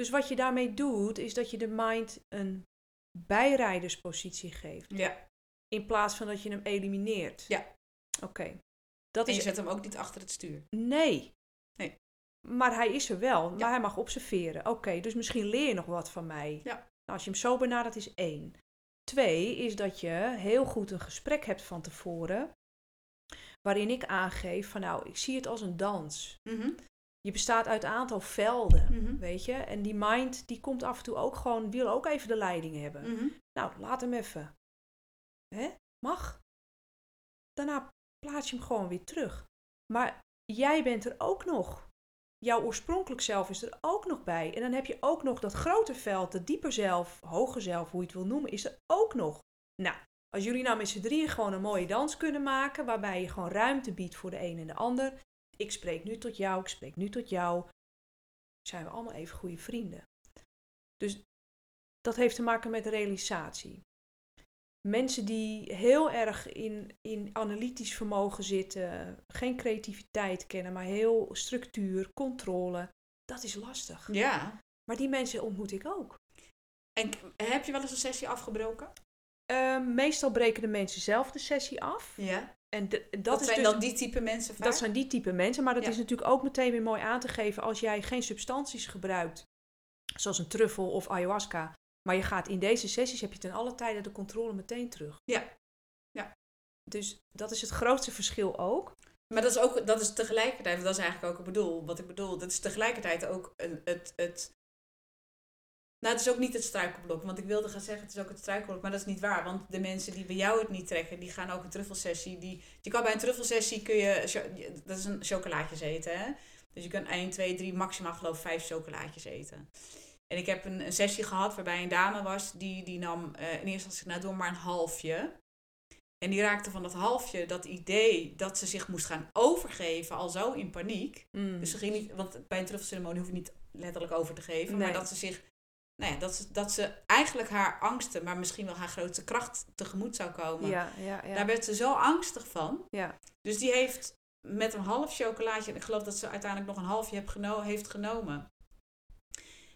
Dus wat je daarmee doet, is dat je de mind een bijrijderspositie geeft. Ja. In plaats van dat je hem elimineert. Ja. Oké. Dat En je is. zet hem ook niet achter het stuur. Nee. Nee. Maar hij is er wel, maar hij mag observeren. Oké, dus misschien leer je nog wat van mij. Ja. Nou, als je hem zo benadert, is één. Twee is dat je heel goed een gesprek hebt van tevoren. Waarin ik aangeef van nou, ik zie het als een dans. Mhm. Je bestaat uit een aantal velden, Mhm. weet je. En die mind, die komt af en toe ook gewoon, wil ook even de leiding hebben. Mhm. Nou, laat hem even. Hè? Mag. Daarna plaats je hem gewoon weer terug. Maar jij bent er ook nog. Jouw oorspronkelijk zelf is er ook nog bij. En dan heb je ook nog dat grote veld, dat dieper zelf, hoger zelf, hoe je het wil noemen, is er ook nog. Nou, als jullie nou met z'n drieën gewoon een mooie dans kunnen maken, waarbij je gewoon ruimte biedt voor de een en de ander. Ik spreek nu tot jou, ik spreek nu tot jou. Zijn we allemaal even goede vrienden. Dus dat heeft te maken met realisatie. Mensen die heel erg in, in analytisch vermogen zitten, geen creativiteit kennen, maar heel structuur, controle, dat is lastig. Ja. Maar die mensen ontmoet ik ook. En heb je wel eens een sessie afgebroken? Ehm, meestal breken de mensen zelf de sessie af. Ja. En de- dat, Dat, is zijn dus, dan die type mensen vaak? dat zijn die type mensen. Maar dat Ja. is natuurlijk ook meteen weer mooi aan te geven als jij geen substanties gebruikt, zoals een truffel of ayahuasca. Maar je gaat in deze sessies, heb je ten alle tijde de controle meteen terug. Ja. Ja. Dus dat is het grootste verschil ook. Maar dat is ook, dat is tegelijkertijd, dat is eigenlijk ook ik bedoel, wat ik bedoel, dat is tegelijkertijd ook een, het, het, nou het is ook niet het struikelblok, want ik wilde gaan zeggen het is ook het struikelblok, maar dat is niet waar, want de mensen die bij jou het niet trekken, die gaan ook een truffelsessie, die, je kan bij een truffelsessie kun je, dat is een chocolaatjes eten hè, dus je kan 1, 2, 3, maximaal geloof ik 5 chocolaatjes eten. En ik heb een, een sessie gehad waarbij een dame was, die, die nam eh, in eerste instantie, nou doe maar een halfje. En die raakte van dat halfje, dat idee dat ze zich moest gaan overgeven, al zo in paniek. Mm. Dus ze ging niet, want bij een truffelceremonie hoef je niet letterlijk over te geven, Nee. maar dat ze zich, nou ja, dat ze, dat ze eigenlijk haar angsten, maar misschien wel haar grootste kracht tegemoet zou komen. ja, ja, ja. Daar werd ze zo angstig van. ja. Dus die heeft met een half chocolaatje, en ik geloof dat ze uiteindelijk nog een halfje heb geno- heeft genomen.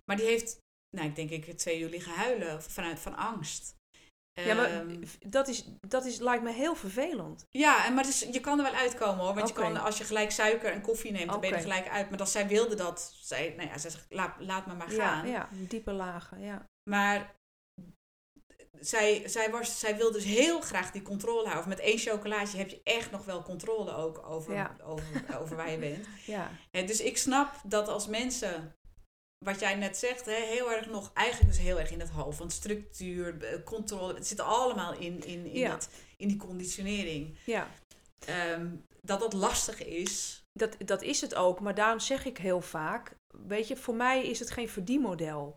Maar die heeft, nou ik denk ik twee uur liggen huilen vanuit van angst. Ja, maar Ehm, dat, is, dat is, lijkt me heel vervelend. Ja, en maar dus, je kan er wel uitkomen hoor. Want je kan, als je gelijk suiker en koffie neemt, dan ben je er gelijk uit. Maar als zij wilde dat, zij, nou ja, zij zegt, laat, laat me maar gaan. Ja, ja, diepe lagen, ja. Maar zij, zij, was, zij wil dus heel graag die controle houden. Met één chocolaatje heb je echt nog wel controle ook over, Ja. over, over waar je bent. *laughs* ja. En dus ik snap dat als mensen, wat jij net zegt, hè, heel erg nog, eigenlijk dus heel erg in het hoofd. Want structuur, eh, controle, het zit allemaal in, in, in, Ja. dat, in die conditionering. ja. Ehm, dat dat lastig is. Dat, dat is het ook, maar daarom zeg ik heel vaak, weet je, voor mij is het geen verdienmodel.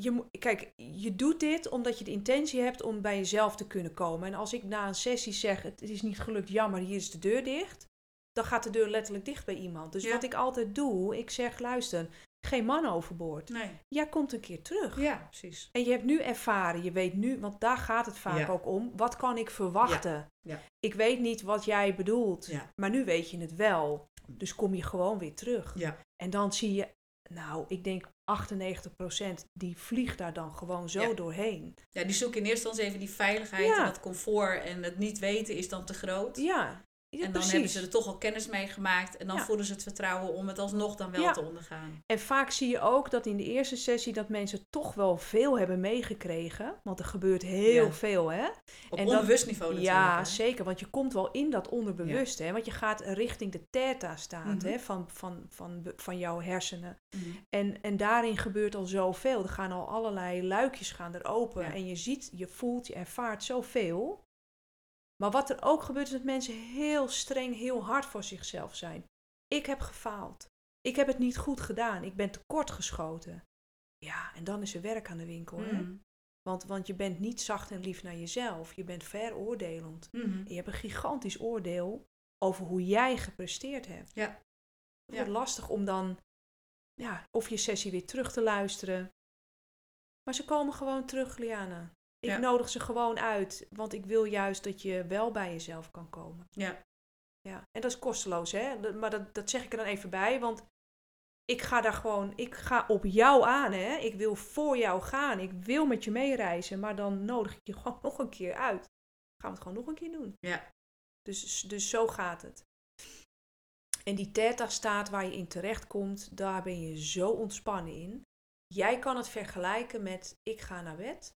Je, kijk, je doet dit omdat je de intentie hebt om bij jezelf te kunnen komen. En als ik na een sessie zeg, het is niet gelukt, jammer, hier is de deur dicht. Dan gaat de deur letterlijk dicht bij iemand. Dus Ja. wat ik altijd doe, ik zeg, luister, geen man overboord. Nee. Jij komt een keer terug. Ja, precies. En je hebt nu ervaren, je weet nu, want daar gaat het vaak Ja. ook om. Wat kan ik verwachten? Ja. Ik weet niet wat jij bedoelt, maar nu weet je het wel. Dus kom je gewoon weer terug. Ja. En dan zie je, nou, ik denk 98% die vliegt daar dan gewoon zo Ja. doorheen. Ja, die zoeken in eerste instantie even die veiligheid Ja. en dat comfort. En het niet weten is dan te groot. Ja en dan precies. hebben ze er toch al kennis mee gemaakt. En dan Ja. voelen ze het vertrouwen om het alsnog dan wel Ja. te ondergaan. En vaak zie je ook dat in de eerste sessie dat mensen toch wel veel hebben meegekregen. Want er gebeurt heel Ja. veel, hè? Op En dat- onbewust niveau natuurlijk. Ja, hè. zeker. Want je komt wel in dat onderbewuste. Hè? Want je gaat richting de theta-staat Mhm. hè? Van, van, van, van jouw hersenen. Mhm. En, en daarin gebeurt al zoveel. Er gaan al allerlei luikjes gaan er open. En je ziet, je voelt, je ervaart zoveel. Maar wat er ook gebeurt is dat mensen heel streng, heel hard voor zichzelf zijn. Ik heb gefaald. Ik heb het niet goed gedaan. Ik ben tekortgeschoten. Ja, en dan is er werk aan de winkel. Hè? Mhm. Want, want je bent niet zacht en lief naar jezelf. Je bent veroordelend. Mhm. En je hebt een gigantisch oordeel over hoe jij gepresteerd hebt. Ja. Het wordt Ja. lastig om dan ja, of je sessie weer terug te luisteren. Maar ze komen gewoon terug, Liana. Ik Ja. nodig ze gewoon uit, want ik wil juist dat je wel bij jezelf kan komen. Ja. Ja. En dat is kosteloos, hè? Maar dat, dat zeg ik er dan even bij, want ik ga daar gewoon, ik ga op jou aan, hè? Ik wil voor jou gaan, ik wil met je meereizen, maar dan nodig ik je *laughs* gewoon nog een keer uit. Gaan we het gewoon nog een keer doen. Ja. Dus, dus zo gaat het. En die theta-staat waar je in terechtkomt, daar ben je zo ontspannen in. Jij kan het vergelijken met ik ga naar bed.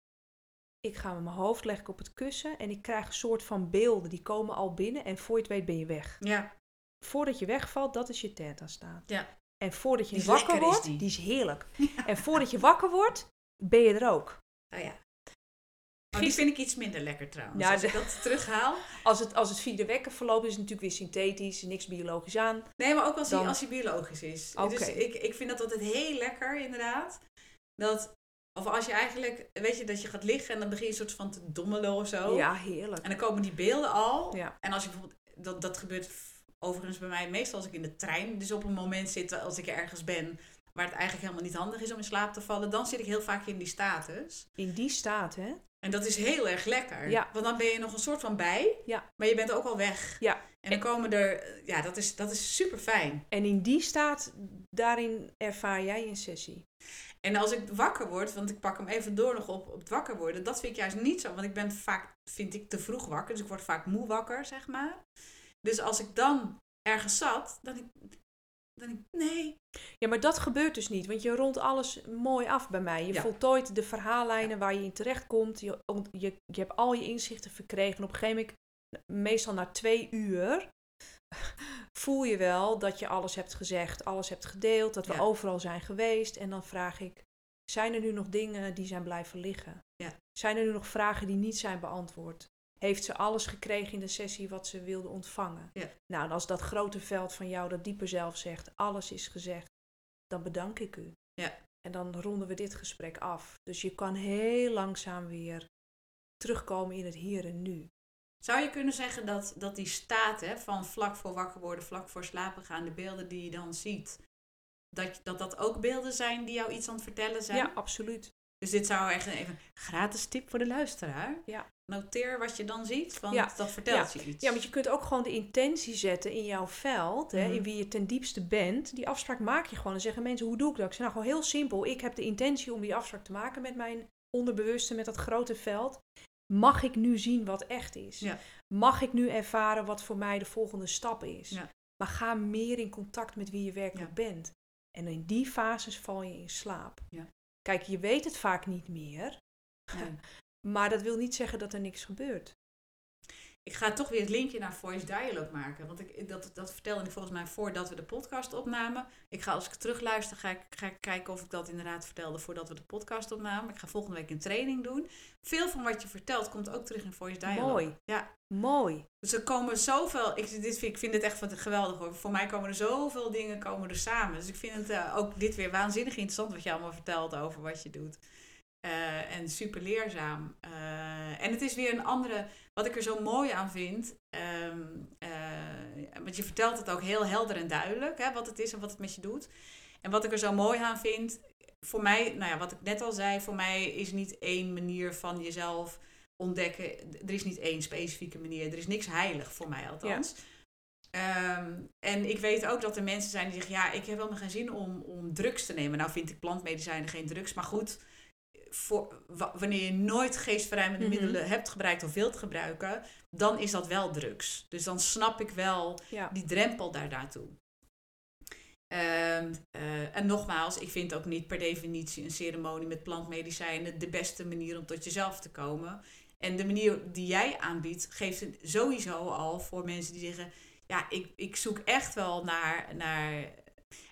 Ik ga met mijn hoofd leggen op het kussen en ik krijg een soort van beelden. Die komen al binnen en voor je het weet ben je weg. Ja. Voordat je wegvalt, dat is je theta-staat. Ja. En voordat je wakker wordt, die. die is heerlijk. *laughs* En voordat je wakker wordt, ben je er ook. Oh ja. Oh, die vind ik iets minder lekker trouwens. Ja, als ik dat terughaal. Als het, als het via de wekker verloopt, is het natuurlijk weer synthetisch, niks biologisch aan. Nee, maar ook als hij als hij biologisch is. Dus ik, ik vind dat altijd heel lekker, inderdaad. Dat, of als je eigenlijk, weet je, dat je gaat liggen en dan begin je een soort van te dommelen of zo. Ja, heerlijk. En dan komen die beelden al. Ja. En als je bijvoorbeeld, dat, dat gebeurt overigens bij mij meestal als ik in de trein, dus op een moment zit als ik ergens ben waar het eigenlijk helemaal niet handig is om in slaap te vallen, dan zit ik heel vaak in die status. In die staat, hè? En dat is heel erg lekker. Ja. Want dan ben je nog een soort van bij, Ja. maar je bent ook al weg. Ja. En dan komen er, ja, dat is, dat is super fijn. En in die staat, daarin ervaar jij een sessie. En als ik wakker word, want ik pak hem even door nog op, op het wakker worden, dat vind ik juist niet zo. Want ik ben vaak, vind ik, te vroeg wakker. Dus ik word vaak moe wakker, zeg maar. Dus als ik dan ergens zat, dan denk ik, dan ik nee. Ja, maar dat gebeurt dus niet, want je rondt alles mooi af bij mij. Je Ja. voltooit de verhaallijnen waar je in terecht komt. Je, je, je hebt al je inzichten verkregen. En op een gegeven moment, meestal na twee uur, voel je wel dat je alles hebt gezegd, alles hebt gedeeld, dat we Ja. overal zijn geweest. En dan vraag ik, zijn er nu nog dingen die zijn blijven liggen? Ja. Zijn er nu nog vragen die niet zijn beantwoord? Heeft ze alles gekregen in de sessie wat ze wilde ontvangen? Ja. Nou, en als dat grote veld van jou, dat dieper zelf zegt, alles is gezegd, dan bedank ik u. Ja. En dan ronden we dit gesprek af. Dus je kan heel langzaam weer terugkomen in het hier en nu. Zou je kunnen zeggen dat, dat die staat hè, van vlak voor wakker worden, vlak voor slapen gaan, de beelden die je dan ziet, dat dat, dat ook beelden zijn die jou iets aan het vertellen zijn? Ja, absoluut. Dus dit zou echt even een gratis tip voor de luisteraar. Ja. Noteer wat je dan ziet, want Ja. dat vertelt je iets. Ja, want je kunt ook gewoon de intentie zetten in jouw veld, hè, Mhm. in wie je ten diepste bent. Die afspraak maak je gewoon. En zeggen mensen, hoe doe ik dat? Ik zeg nou gewoon heel simpel. Ik heb de intentie om die afspraak te maken met mijn onderbewuste met dat grote veld. Mag ik nu zien wat echt is? Ja. Mag ik nu ervaren wat voor mij de volgende stap is? Ja. Maar ga meer in contact met wie je werkelijk bent. En in die fases val je in slaap. Ja. Kijk, je weet het vaak niet meer. Nee. *laughs* Maar dat wil niet zeggen dat er niks gebeurt. Ik ga toch weer het linkje naar Voice Dialogue maken. Want ik, dat, dat vertelde ik volgens mij voordat we de podcast opnamen. Ik ga als ik terugluister, ga ik, ga ik kijken of ik dat inderdaad vertelde voordat we de podcast opnamen. Ik ga volgende week een training doen. Veel van wat je vertelt komt ook terug in Voice Dialogue. Mooi. Ja. Mooi. Dus er komen zoveel, ik, dit vind, ik vind het echt van- geweldig hoor. Voor mij komen er zoveel dingen komen er samen. Dus ik vind het eh, ook dit weer waanzinnig interessant wat je allemaal vertelt over wat je doet. Eh, en super leerzaam. Eh, en het is weer een andere, wat ik er zo mooi aan vind. eh, want je vertelt het ook heel helder en duidelijk, hè, wat het is en wat het met je doet. En wat ik er zo mooi aan vind, voor mij, nou ja, wat ik net al zei, voor mij is niet één manier van jezelf ontdekken. Er is niet één specifieke manier. Er is niks heilig voor mij althans. Ehm, en ik weet ook dat er mensen zijn die zeggen: Ja, ik heb helemaal geen zin om, om drugs te nemen. Nou, vind ik plantmedicijnen geen drugs. Maar goed, voor, wa- wanneer je nooit geestverruimende Mhm. middelen hebt gebruikt of wilt gebruiken, dan is dat wel drugs. Dus dan snap ik wel Ja. die drempel daar naartoe. Ehm, eh, en nogmaals, ik vind ook niet per definitie een ceremonie met plantmedicijnen de beste manier om tot jezelf te komen. En de manier die jij aanbiedt, geeft het sowieso al voor mensen die zeggen: Ja, ik, ik zoek echt wel naar, naar.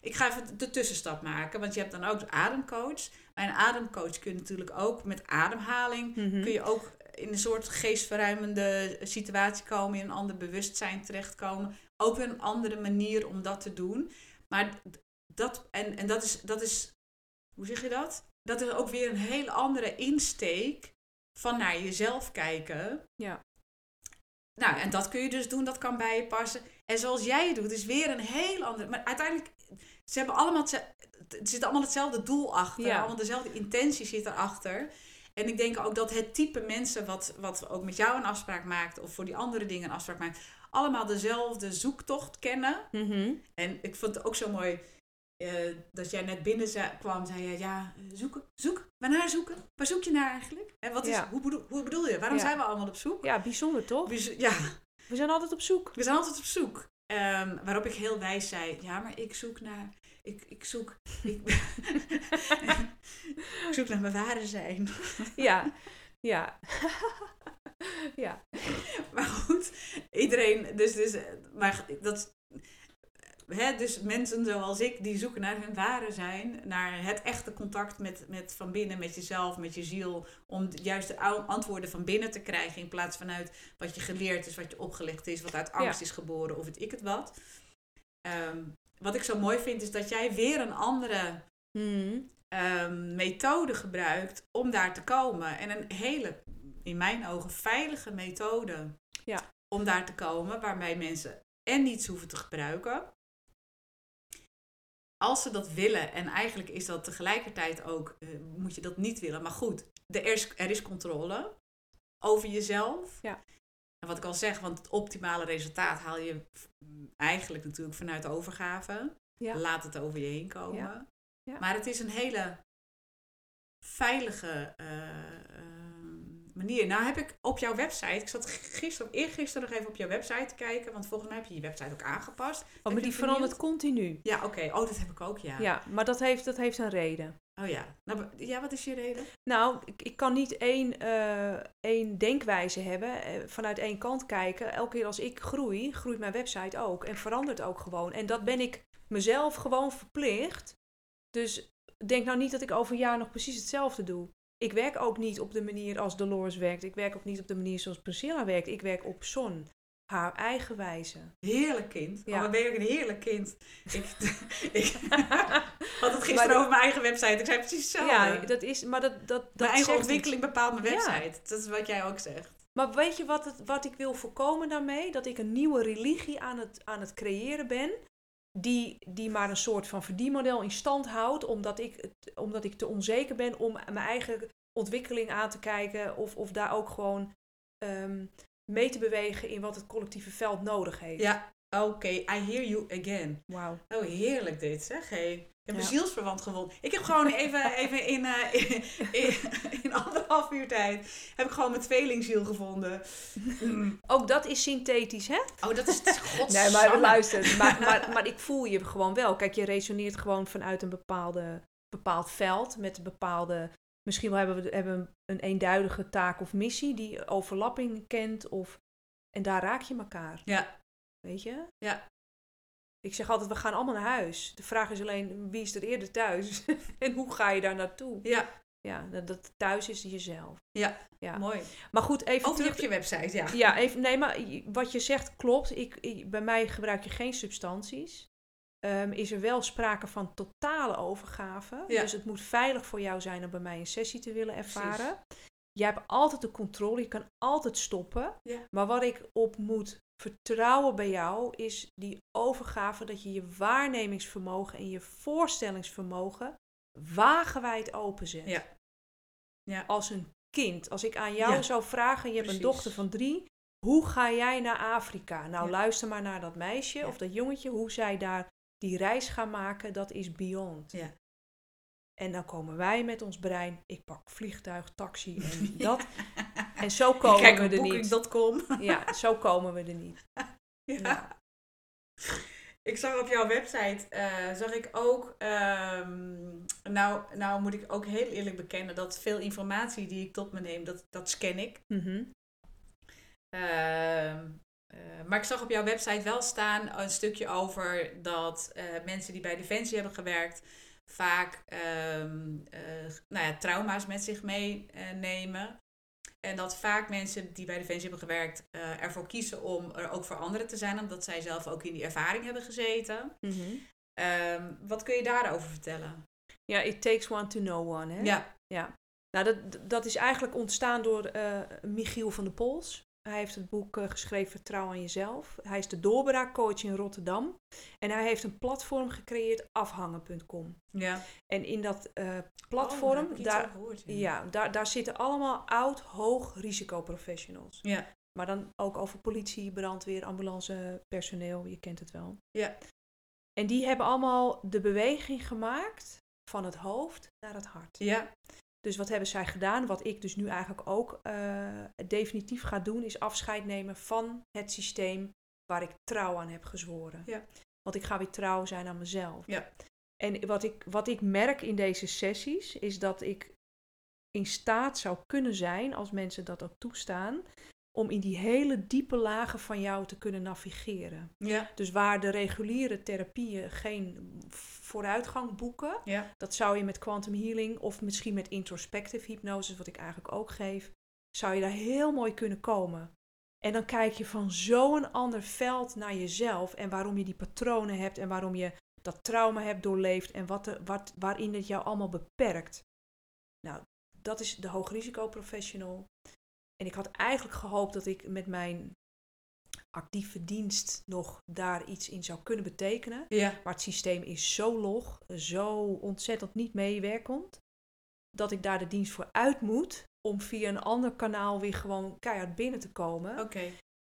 Ik ga even de tussenstap maken, want je hebt dan ook de ademcoach. Maar een ademcoach kun je natuurlijk ook met ademhaling Mhm. kun je ook in een soort geestverruimende situatie komen, in een ander bewustzijn terechtkomen. Ook weer een andere manier om dat te doen. Maar dat, en, en dat, is, dat is, hoe zeg je dat? Dat is ook weer een hele andere insteek van naar jezelf kijken. Ja. Nou, en dat kun je dus doen, dat kan bij je passen. En zoals jij het doet, is weer een heel andere. Maar uiteindelijk, ze hebben allemaal, er zit allemaal hetzelfde doel achter. Ja. Allemaal dezelfde intentie zit erachter. En ik denk ook dat het type mensen wat, wat ook met jou een afspraak maakt, of voor die andere dingen een afspraak maakt, allemaal dezelfde zoektocht kennen. Mhm. En ik vond het ook zo mooi eh, dat jij net binnen zei- kwam, zei je, ja, zoeken, zoek, waarnaar zoeken? Waar zoek je naar eigenlijk? En wat is, Ja. hoe, bedoel, hoe bedoel je? Waarom Ja. zijn we allemaal op zoek? Ja, bijzonder toch? Ja, We zijn altijd op zoek. we zijn altijd op zoek. Ehm, waarop ik heel wijs zei, ja, maar ik zoek naar, ik, ik zoek, ik, *laughs* *laughs* ik zoek naar mijn ware zijn. Ja, *laughs* ja. ja. Maar goed, iedereen, dus, dus, maar dat, hè, dus mensen zoals ik, die zoeken naar hun ware zijn, naar het echte contact met, met van binnen, met jezelf, met je ziel, om juist de antwoorden van binnen te krijgen, in plaats vanuit wat je geleerd is, wat je opgelegd is, wat uit angst is geboren, of weet ik het wat. Ehm, wat ik zo mooi vind, is dat jij weer een andere Mhm. ehm, methode gebruikt om daar te komen. En een hele, in mijn ogen, veilige methode Ja. om daar te komen, waarbij mensen en niets hoeven te gebruiken. Als ze dat willen, en eigenlijk is dat tegelijkertijd ook, eh, moet je dat niet willen, maar goed, er is, er is controle over jezelf. Ja. En wat ik al zeg, want het optimale resultaat haal je eigenlijk natuurlijk vanuit de overgave. Ja. Laat het over je heen komen. Ja. Maar het is een hele veilige eh, manier. Nou heb ik op jouw website, ik zat gisteren, eergisteren nog even op jouw website te kijken, want volgens mij heb je je website ook aangepast. Oh, Heb maar die verandert continu. Ja, oké. Oh, dat heb ik ook, ja. Ja, maar dat heeft, dat heeft een reden. Oh ja. Nou, ja, wat is je reden? Nou, ik, ik kan niet één, eh, één denkwijze hebben, eh, vanuit één kant kijken. Elke keer als ik groei, groeit mijn website ook en verandert ook gewoon. En dat ben ik mezelf gewoon verplicht. Dus denk nou niet dat ik over een jaar nog precies hetzelfde doe. Ik werk ook niet op de manier als Dolores werkt. Ik werk ook niet op de manier zoals Priscilla werkt. Ik werk op Son, haar eigen wijze. Heerlijk kind. Ja. Oh, wat ben je ook een heerlijk kind. *laughs* Ik, *laughs* ik had het gisteren de- over mijn eigen website. Ik zei precies hetzelfde. Ja, dat is, maar dat, dat, dat mijn eigen iets. ontwikkeling bepaalt mijn Ja. website. Dat is wat jij ook zegt. Maar weet je wat, het, wat ik wil voorkomen daarmee? Dat ik een nieuwe religie aan het, aan het creëren ben. Die, die maar een soort van verdienmodel in stand houdt. Omdat ik, omdat ik te onzeker ben om mijn eigen ontwikkeling aan te kijken. Of, of daar ook gewoon ehm, mee te bewegen in wat het collectieve veld nodig heeft. Ja, Oké, I hear you again. Wauw. Oh, heerlijk dit, zeg. Hey. Ik heb Ja. een zielsverwant gewonnen. Ik heb gewoon even, *laughs* even in, eh, in, in, in anderhalf uur tijd... heb ik gewoon mijn tweelingziel gevonden. Mm. Ook dat is synthetisch, hè? Oh, dat is *laughs* Nee, godzijdank. maar luister, maar, maar, maar ik voel je gewoon wel. Kijk, je resoneert gewoon vanuit een bepaalde, bepaald veld met een bepaalde... Misschien wel hebben we hebben een eenduidige taak of missie die overlapping kent. Of, en daar raak je elkaar, Ja, weet je? Ja. Ik zeg altijd, we gaan allemaal naar huis. De vraag is alleen, wie is er eerder thuis? *laughs* en hoe ga je daar naartoe? ja, Ja, dat, dat thuis is jezelf. ja, Ja. mooi. Maar goed, even Ook terug... op je website, ja. Ja, even, nee, maar wat je zegt klopt. Ik, ik- bij mij gebruik je geen substanties. Ehm, is er wel sprake van totale overgave. Ja. Dus het moet veilig voor jou zijn om bij mij een sessie te willen ervaren. Jij hebt altijd de controle, je kan altijd stoppen. Ja. Maar wat ik op moet vertrouwen bij jou is die overgave dat je je waarnemingsvermogen en je voorstellingsvermogen wagenwijd openzet. Ja. Ja. Als een kind. Als ik aan jou Ja. zou vragen, je hebt een dochter van drie, hoe ga jij naar Afrika? Nou, Ja. luister maar naar dat meisje Ja. of dat jongetje, hoe zij daar die reis gaan maken, dat is beyond. Ja. En dan komen wij met ons brein, ik pak vliegtuig, taxi *laughs* en dat. En zo *laughs* komen Kijk we er niet. booking.com. *laughs* Ja, zo komen we er niet. Ja. Ja. Ik zag op jouw website, eh, zag ik ook, ehm, nou, nou moet ik ook heel eerlijk bekennen dat veel informatie die ik tot me neem, dat, dat scan ik. Mhm. Ehm, eh, maar ik zag op jouw website wel staan een stukje over dat eh, mensen die bij Defensie hebben gewerkt vaak ehm, eh, nou ja, trauma's met zich meenemen. En dat vaak mensen die bij Defensie hebben gewerkt eh, ervoor kiezen om er ook voor anderen te zijn, omdat zij zelf ook in die ervaring hebben gezeten. Mhm. Ehm, wat kun je daarover vertellen? Ja, it takes one to know one. Hè? Ja, Nou, dat, dat is eigenlijk ontstaan door eh, Michiel van der Pols. Hij heeft het boek eh, geschreven Vertrouw aan jezelf. Hij is de doorbraakcoach in Rotterdam. En hij heeft een platform gecreëerd, afhangen.com. ja. En in dat eh, Oh, platform, daar, gehoord, ja, daar, daar zitten allemaal oud, hoog risicoprofessionals. Ja, Maar dan ook over politie, brandweer, ambulancepersoneel, je kent het wel. Ja. En die hebben allemaal de beweging gemaakt van het hoofd naar het hart. ja, Dus wat hebben zij gedaan? Wat ik dus nu eigenlijk ook eh, definitief ga doen, is afscheid nemen van het systeem waar ik trouw aan heb gezworen. Ja. Want ik ga weer trouw zijn aan mezelf. Ja. En wat ik, wat ik merk in deze sessies, is dat ik in staat zou kunnen zijn, als mensen dat ook toestaan, om in die hele diepe lagen van jou te kunnen navigeren. ja, Dus waar de reguliere therapieën geen vooruitgang boeken, ja, dat zou je met quantum healing of misschien met introspective hypnose, wat ik eigenlijk ook geef, zou je daar heel mooi kunnen komen. En dan kijk je van zo'n ander veld naar jezelf en waarom je die patronen hebt en waarom je dat trauma hebt doorleefd en wat de, wat, waarin het jou allemaal beperkt. Nou, dat is de hoogrisicoprofessional. En ik had eigenlijk gehoopt dat ik met mijn actieve dienst nog daar iets in zou kunnen betekenen. ja, Maar het systeem is zo log, zo ontzettend niet meewerkend, dat ik daar de dienst voor uit moet om via een ander kanaal weer gewoon keihard binnen te komen.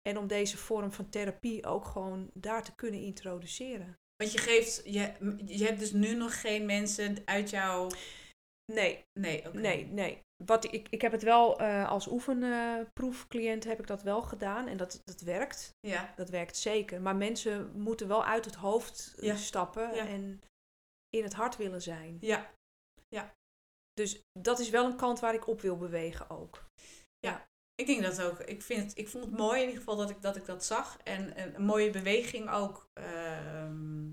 En om deze vorm van therapie ook gewoon daar te kunnen introduceren. Want je geeft, je, je hebt dus nu nog geen mensen uit jouw... Nee, Nee, nee, nee. Wat ik, ik heb het wel eh, als oefenproefcliënt heb ik dat wel gedaan en dat, dat werkt. Ja, Dat werkt zeker. Maar mensen moeten wel uit het hoofd eh, Ja. stappen Ja. en in het hart willen zijn. ja, Dus dat is wel een kant waar ik op wil bewegen ook. ik denk dat ook. Ik, vind het, ik vond het mooi in ieder geval dat ik dat, ik dat zag. En een, een mooie beweging ook. ehm,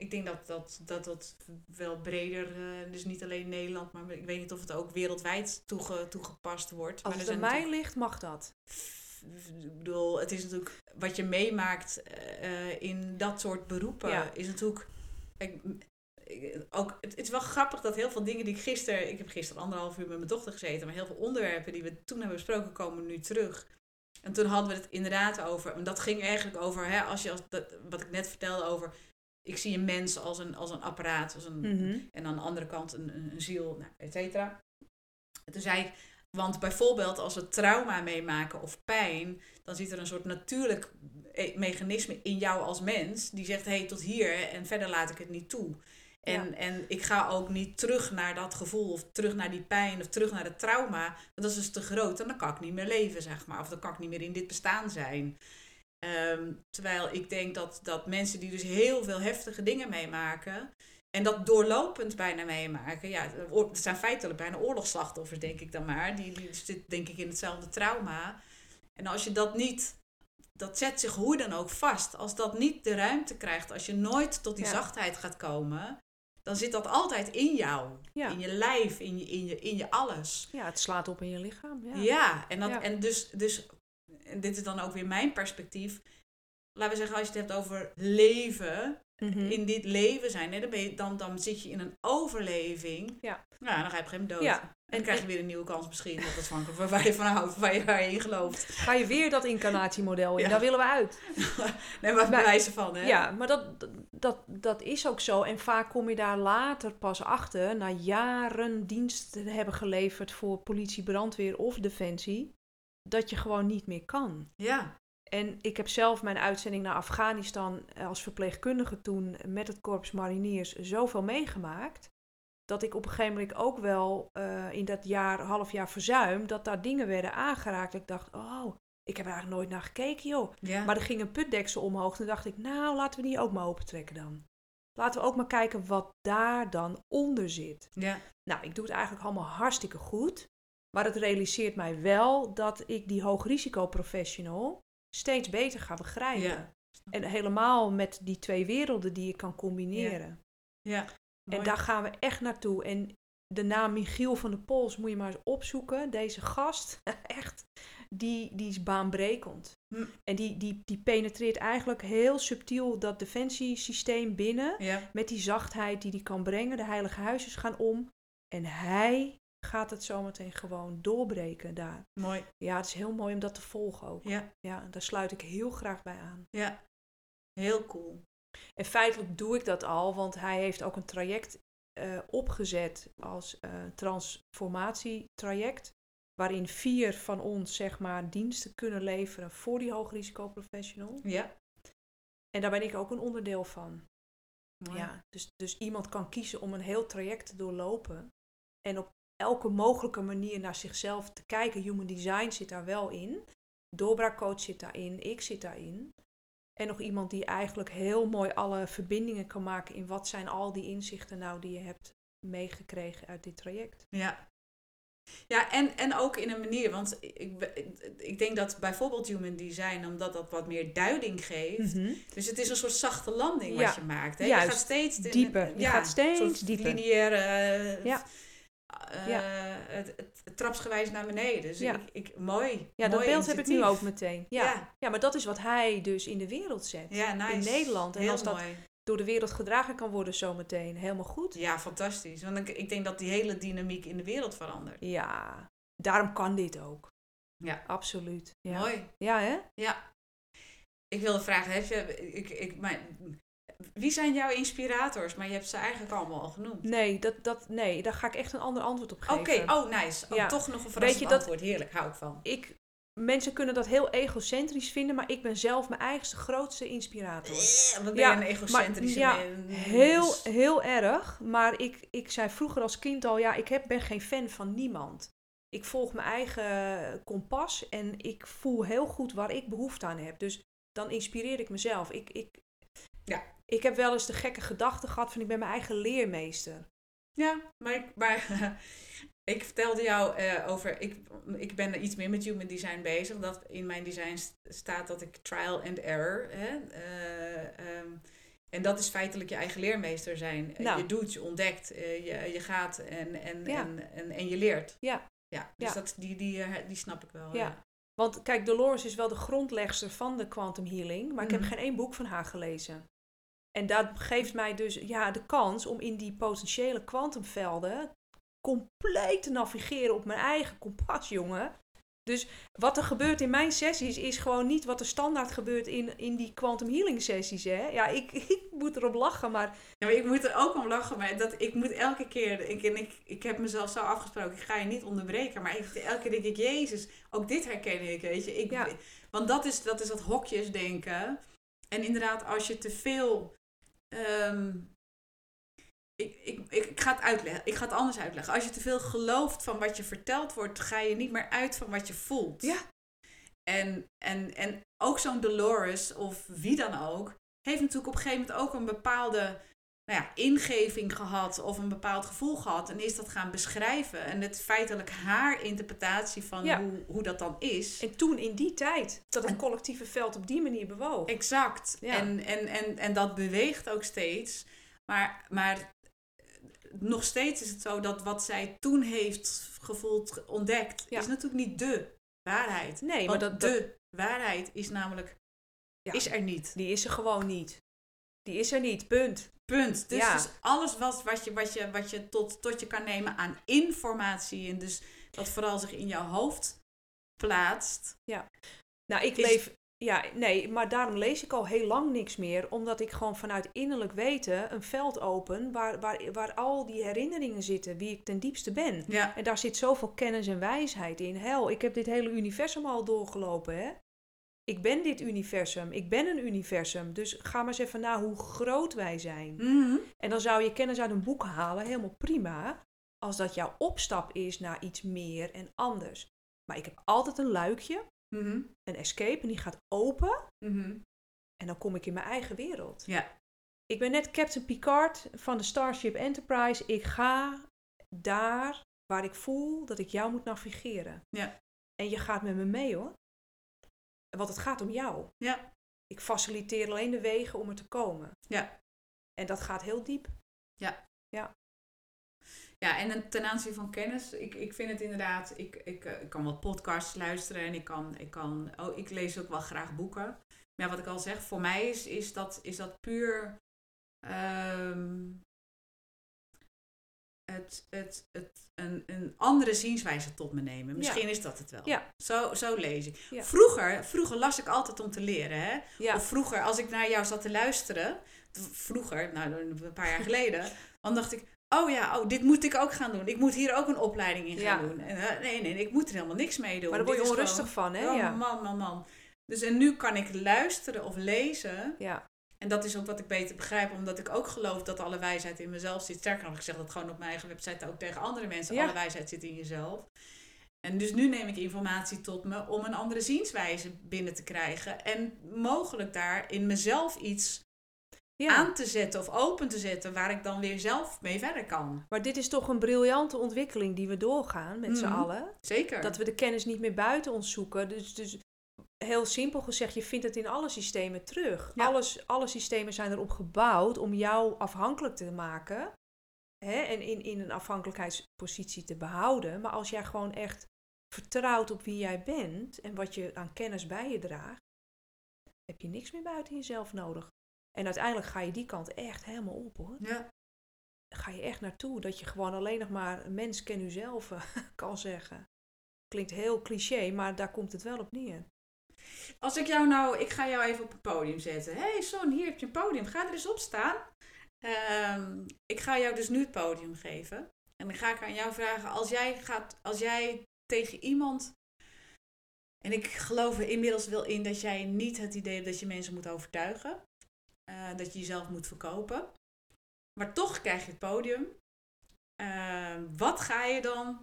ik denk dat dat, dat, dat wel breder, eh, dus niet alleen Nederland, maar ik weet niet of het ook wereldwijd toege, toegepast wordt. Als maar het aan mij ligt, mag dat. Ik bedoel, het is natuurlijk wat je meemaakt eh, in dat soort beroepen. Ja. Is natuurlijk. Ik, ik- ook, het, het is wel grappig dat heel veel dingen die ik gisteren. Ik heb gisteren anderhalf uur met mijn dochter gezeten. Maar heel veel onderwerpen die we toen hebben besproken komen nu terug. En toen hadden we het inderdaad over. En dat ging eigenlijk over. Hè, als je als, dat, wat ik net vertelde over. Ik zie een mens als een, als een apparaat. Als een, Mhm. en aan de andere kant een, een, een ziel, nou, et cetera. En toen zei ik, Want bijvoorbeeld als we trauma meemaken of pijn, dan zit er een soort natuurlijk eh, mechanisme in jou als mens die zegt: hé, hey, tot hier en verder laat ik het niet toe. En, Ja. en ik ga ook niet terug naar dat gevoel of terug naar die pijn of terug naar het trauma. Want dat is dus te groot en dan kan ik niet meer leven, zeg maar. Of dan kan ik niet meer in dit bestaan zijn. Ehm, terwijl ik denk dat, dat mensen die dus heel veel heftige dingen meemaken. En dat doorlopend bijna meemaken. Ja, het zijn feitelijk bijna oorlogsslachtoffers, denk ik dan maar. Die, die zitten denk ik in hetzelfde trauma. En als je dat niet... Dat zet zich hoe dan ook vast. Als dat niet de ruimte krijgt, als je nooit tot die Ja. zachtheid gaat komen, dan zit dat altijd in jou. Ja. In je lijf, in je, in je, in je alles. Ja, het slaat op in je lichaam. Ja. Ja, en, dat, en dus, dus, en dit is dan ook weer mijn perspectief. Laten we zeggen, als je het hebt over leven, Mhm. in dit leven zijn, hè, dan, ben je, dan, dan zit je in een overleving. Ja. Nou, dan ga je op een gegeven moment dood. Ja. En dan krijg je weer een nieuwe kans misschien. Dat is van waar je van houdt, waar je, waar je in gelooft. Ga je weer dat incarnatiemodel in? Ja. Daar willen we uit. *laughs* Nee, maar bewijzen van, hè? Ja, maar dat, dat, dat is ook zo. En vaak kom je daar later pas achter, na jaren dienst te hebben geleverd voor politie, brandweer of defensie, dat je gewoon niet meer kan. Ja. En ik heb zelf mijn uitzending naar Afghanistan als verpleegkundige toen met het Korps Mariniers zoveel meegemaakt. Dat ik op een gegeven moment ook wel eh, in dat jaar, half jaar verzuim, dat daar dingen werden aangeraakt. Ik dacht, oh, ik heb er eigenlijk nooit naar gekeken, joh. ja. Maar er ging een putdeksel omhoog. Toen dacht ik, nou, laten we die ook maar opentrekken dan. Laten we ook maar kijken wat daar dan onder zit. ja. Nou, ik doe het eigenlijk allemaal hartstikke goed. Maar het realiseert mij wel dat ik die hoogrisicoprofessional steeds beter ga begrijpen. Ja. En helemaal met die twee werelden die je kan combineren. Ja. En Mooi. daar gaan we echt naartoe. En de naam Michiel van der Pols moet je maar eens opzoeken. Deze gast, *laughs* echt, die, die is baanbrekend. Hm. En die, die, die penetreert eigenlijk heel subtiel dat defensiesysteem binnen. Ja. Met die zachtheid die die kan brengen. De heilige huisjes gaan om. En hij gaat het zometeen gewoon doorbreken daar. Mooi. Ja, het is heel mooi om dat te volgen ook. Ja. Ja, daar sluit ik heel graag bij aan. Ja. Heel cool. En feitelijk doe ik dat al, want hij heeft ook een traject eh, opgezet als eh, transformatietraject. Waarin vier van ons, zeg maar, diensten kunnen leveren voor die hoogrisicoprofessional. Ja. En daar ben ik ook een onderdeel van. Mooi. Ja, dus, dus iemand kan kiezen om een heel traject te doorlopen. En op elke mogelijke manier naar zichzelf te kijken. Human design zit daar wel in. Doorbraakcoach zit daarin. Ik zit daarin. En nog iemand die eigenlijk heel mooi alle verbindingen kan maken in wat zijn al die inzichten nou die je hebt meegekregen uit dit traject. Ja. Ja, en, en ook in een manier, want ik, ik, denk dat bijvoorbeeld human design, omdat dat wat meer duiding geeft. Dus het is een soort zachte landing wat je maakt. Hè? juist. Je gaat steeds Dieper. Je gaat steeds dieper. lineaire, Ja. Eh, Ja. Het, het, het trapsgewijs naar beneden. Dus Ja. ik, ik, mooi. Ja, dat beeld heb ik nu ook meteen. Ja. Ja. Ja. maar dat is wat hij dus in de wereld zet. Ja, nice. In Nederland. En Heel als dat mooi. door de wereld gedragen kan worden zometeen, helemaal goed. Ja, fantastisch. Want ik, ik denk dat die hele dynamiek in de wereld verandert. Ja, daarom kan dit ook. Ja. Absoluut. Ja. Mooi. Ja, hè? Ja. Ik wilde vragen, heb je, ik, ik, mijn, wie zijn jouw inspirators? Maar je hebt ze eigenlijk allemaal al genoemd. Nee, dat, dat, nee, daar ga ik echt een ander antwoord op Oké, geven. oh nice. Oh, Ja. Toch nog een Weet verrassend dat- antwoord. Heerlijk, hou ik van. ik, mensen kunnen dat heel egocentrisch vinden, maar ik ben zelf mijn eigenste grootste inspirator. Eh, Wat ben Ja, je een egocentrische ja, mens. Heel, heel erg. Maar ik, ik zei vroeger als kind al, ja, ik heb, ben geen fan van niemand. Ik volg mijn eigen kompas en ik voel heel goed waar ik behoefte aan heb. Dus dan inspireer ik mezelf. Ik, ik, Ja. Ik heb wel eens de gekke gedachte gehad van ik ben mijn eigen leermeester. Ja, maar, ik, maar *laughs* ik vertelde jou eh, over, ik, ik ben iets meer met human design bezig. Dat in mijn design st- staat dat ik trial and error. Hè, eh, ehm, en dat is feitelijk je eigen leermeester zijn. Eh, Nou. Je doet, je ontdekt, je, je gaat en, en, Ja. en, en, en je leert. Ja. Ja, dus Ja. Dat, die, die, die snap ik wel. Ja. Want kijk, Dolores is wel de grondlegster van de quantum healing, maar ik heb Mhm. geen één boek van haar gelezen. En dat geeft mij dus ja, de kans om in die potentiële kwantumvelden compleet te navigeren op mijn eigen kompas, jongen. Dus wat er gebeurt in mijn sessies is gewoon niet wat er standaard gebeurt in, in die quantum healing sessies. Hè? Ja, ik, *laughs* ik moet erop lachen, maar... Ja, maar ik moet er ook om lachen, maar dat, ik moet elke keer... Ik, en ik, ik heb mezelf zo afgesproken, ik ga je niet onderbreken. Maar ik, elke keer denk ik, Jezus, ook dit herken ik, weet je. Ik, Ja. Want dat is, dat is dat hokjes denken. En inderdaad, als je te veel... ehm, ik, ik, ik, ik ga het uitleggen. Ik ga het anders uitleggen. Als je te veel gelooft van wat je verteld wordt, ga je niet meer uit van wat je voelt. Ja. En, en, en ook zo'n Dolores, of wie dan ook, heeft natuurlijk op een gegeven moment ook een bepaalde nou ja, ingeving gehad of een bepaald gevoel gehad. En is dat gaan beschrijven. En het feitelijk haar interpretatie van Ja. hoe, hoe dat dan is. En toen in die tijd, dat het collectieve veld op die manier bewoog. Exact. Ja. En, en, en, en dat beweegt ook steeds. Maar, maar nog steeds is het zo dat wat zij toen heeft gevoeld, ontdekt, Ja. is natuurlijk niet de waarheid. Nee, maar Want dat, dat, de waarheid is namelijk, is er niet. die is er gewoon niet. Die is er niet, punt. Punt. Dus, Ja. dus alles wat, wat je, wat je, wat je tot, tot je kan nemen aan informatie en dus dat vooral zich in jouw hoofd plaatst. Nou, ik Is- leef... Ja, nee, maar daarom lees ik al heel lang niks meer. Omdat ik gewoon vanuit innerlijk weten een veld open waar, waar, waar al die herinneringen zitten, wie ik ten diepste ben. Ja. En daar zit zoveel kennis en wijsheid in. Hel, ik heb dit hele universum al doorgelopen, hè. Ik ben dit universum. Ik ben een universum. Dus ga maar eens even na hoe groot wij zijn. Mhm. En dan zou je kennis uit een boek halen, helemaal prima. Als dat jouw opstap is naar iets meer en anders. Maar ik heb altijd een luikje, Mhm. een escape, en die gaat open. Mhm. En dan kom ik in mijn eigen wereld. Ja. Ik ben net Captain Picard van de Starship Enterprise. Ik ga daar waar ik voel dat ik jou moet navigeren. Ja. En je gaat met me mee hoor. Want het gaat om jou. Ja. Ik faciliteer alleen de wegen om er te komen. Ja. En dat gaat heel diep. Ja, en een- ten aanzien van kennis, ik, ik vind het inderdaad, ik, ik, eh, ik kan wel podcasts luisteren en ik kan, ik kan, oh, ik lees ook wel graag boeken. Maar ja, wat ik al zeg, voor mij is, is, dat, is dat puur ehm, het, het, het, een, een andere zienswijze tot me nemen. Misschien is dat het wel. Ja. Zo, zo lees ik. Ja. Vroeger, vroeger las ik altijd om te leren. Hè? Ja. Of vroeger, als ik naar jou zat te luisteren, vroeger, nou een paar jaar geleden, *laughs* dan dacht ik, oh ja, oh, dit moet ik ook gaan doen. Ik moet hier ook een opleiding in gaan doen. En, eh, nee, nee, ik moet er helemaal niks mee doen. Maar daar word je onrustig gewoon- van, hè? Oh, Ja. man, man, man. Dus en nu kan ik luisteren of lezen. ja. En dat is ook wat ik beter begrijp, omdat ik ook geloof dat alle wijsheid in mezelf zit. Sterker nog, ik zeg dat gewoon op mijn eigen website ook tegen andere mensen. Ja. Alle wijsheid zit in jezelf. En dus nu neem ik informatie tot me om een andere zienswijze binnen te krijgen. En mogelijk daar in mezelf iets ja. aan te zetten of open te zetten waar ik dan weer zelf mee verder kan. Maar dit is toch een briljante ontwikkeling die we doorgaan met z'n Mhm. allen. Zeker. Dat we de kennis niet meer buiten ons zoeken. Dus, dus heel simpel gezegd, je vindt het in alle systemen terug. Ja. Alles, alle systemen zijn erop gebouwd om jou afhankelijk te maken. Hè, en in, in een afhankelijkheidspositie te behouden. Maar als jij gewoon echt vertrouwt op wie jij bent en wat je aan kennis bij je draagt, heb je niks meer buiten jezelf nodig. En uiteindelijk ga je die kant echt helemaal op hoor. ja. Ga je echt naartoe dat je gewoon alleen nog maar mens ken u zelf eh, *laughs* kan zeggen. Klinkt heel cliché, maar daar komt het wel op neer. Als ik jou nou, ik ga jou even op een podium zetten. Hé hey Son, hier heb je een podium. Ga er eens op staan. Ehm, ik ga jou dus nu het podium geven. En dan ga ik aan jou vragen, als jij, gaat, als jij tegen iemand... En ik geloof er inmiddels wel in dat jij niet het idee hebt dat je mensen moet overtuigen. eh, dat je jezelf moet verkopen. Maar toch krijg je het podium. Ehm, wat ga je dan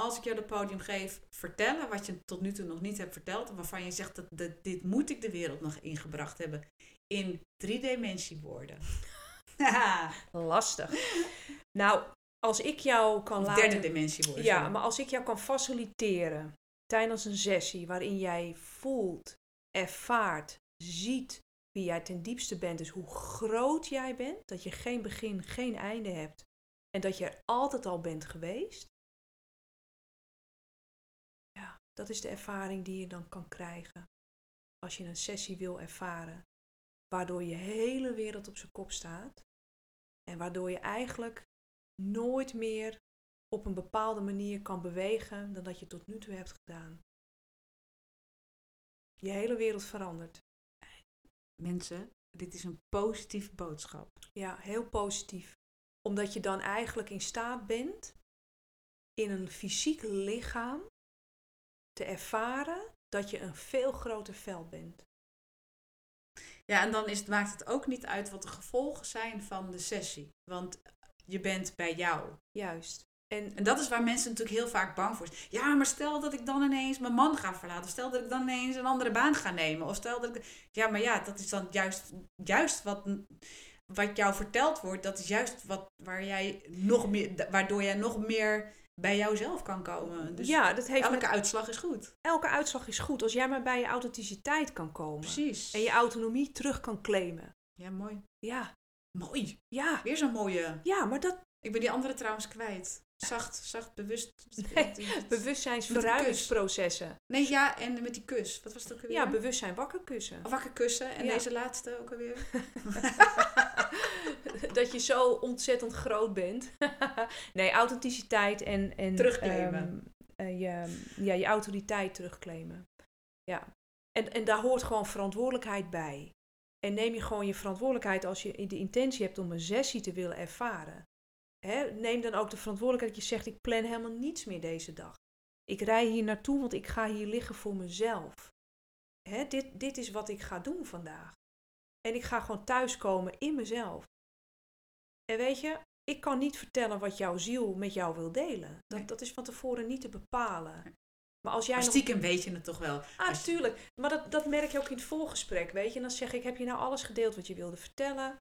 als ik jou het podium geef, vertellen wat je tot nu toe nog niet hebt verteld. En waarvan je zegt dat, dat dit moet ik de wereld nog ingebracht hebben. In drie-dimensie woorden. Haha. *laughs* Lastig. nou, als ik jou kan laten... derde dimensie woorden. Ja, maar als ik jou kan faciliteren tijdens een sessie waarin jij voelt, ervaart, ziet wie jij ten diepste bent, dus hoe groot jij bent, dat je geen begin, geen einde hebt en dat je er altijd al bent geweest. Dat is de ervaring die je dan kan krijgen als je een sessie wil ervaren, waardoor je hele wereld op zijn kop staat en waardoor je eigenlijk nooit meer op een bepaalde manier kan bewegen dan dat je tot nu toe hebt gedaan. Je hele wereld verandert. Mensen, dit is een positieve boodschap. Ja, heel positief. Omdat je dan eigenlijk in staat bent in een fysiek lichaam te ervaren dat je een veel groter veld bent. Ja, en dan is, het- maakt het ook niet uit wat de gevolgen zijn van de sessie. Want je bent bij jou. Juist. En En dat is waar mensen natuurlijk heel vaak bang voor zijn. Ja, maar stel dat ik dan ineens mijn man ga verlaten. Of stel dat ik dan ineens een andere baan ga nemen. Of stel dat ik... Ja, maar ja, dat is dan juist, juist wat, wat jou verteld wordt. Dat is juist wat, waar jij nog meer, waardoor jij nog meer bij jouzelf kan komen. Dus ja, dat heeft elke met, uitslag is goed. elke uitslag is goed als jij maar bij je authenticiteit kan komen. Precies. En je autonomie terug kan claimen. Ja, mooi. Ja, Mooi. ja, Weer zo'n mooie. ja, maar dat Ik ben die andere trouwens kwijt. Zacht, zacht, bewust. Nee, *laughs* bewustzijnsverruimingsprocessen. Nee, ja, en met die kus. Wat was het ook alweer? Ja, bewustzijn wakker kussen. Of wakker kussen. En Ja. deze laatste ook alweer. *laughs* *laughs* dat je zo ontzettend groot bent. nee, authenticiteit en, en Terugclaimen. ehm, eh, je, ja, je autoriteit terugclaimen. Ja. En, en daar hoort gewoon verantwoordelijkheid bij. En neem je gewoon je verantwoordelijkheid als je de intentie hebt om een sessie te willen ervaren. Hè, neem dan ook de verantwoordelijkheid dat je zegt, ik plan helemaal niets meer deze dag. Ik rij hier naartoe, want ik ga hier liggen voor mezelf. Hè, dit, dit is wat ik ga doen vandaag. En ik ga gewoon thuiskomen in mezelf. En weet je, ik kan niet vertellen wat jouw ziel met jou wil delen. Dat, Nee. dat is van tevoren niet te bepalen. Maar als jij Maar nog... stiekem weet je het toch wel. Ah, als je- tuurlijk. Maar dat, dat merk je ook in het voorgesprek, weet je. En dan zeg ik, heb je nou alles gedeeld wat je wilde vertellen?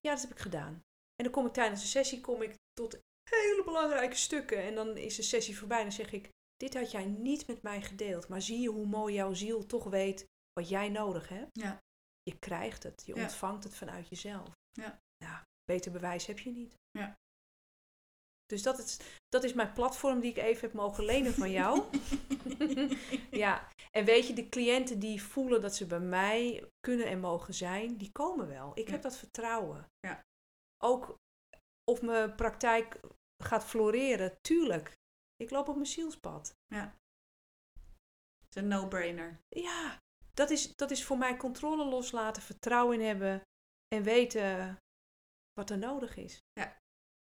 Ja, dat heb ik gedaan. En dan kom ik tijdens de sessie kom ik tot hele belangrijke stukken. En dan is de sessie voorbij en dan zeg ik, dit had jij niet met mij gedeeld. Maar zie je hoe mooi jouw ziel toch weet wat jij nodig hebt? Ja. Je krijgt het. Je Ja. ontvangt het vanuit jezelf. Ja. Beter bewijs heb je niet. Ja. Dus dat is, dat is mijn platform die ik even heb mogen lenen van jou. *laughs* ja, en weet je, de cliënten die voelen dat ze bij mij kunnen en mogen zijn, die komen wel. Ik Ja. heb dat vertrouwen. Ja. Ook of mijn praktijk gaat floreren, tuurlijk. Ik loop op mijn zielspad. Het is een no-brainer. Ja, dat is, dat is voor mij controle loslaten, vertrouwen in hebben en weten wat er nodig is.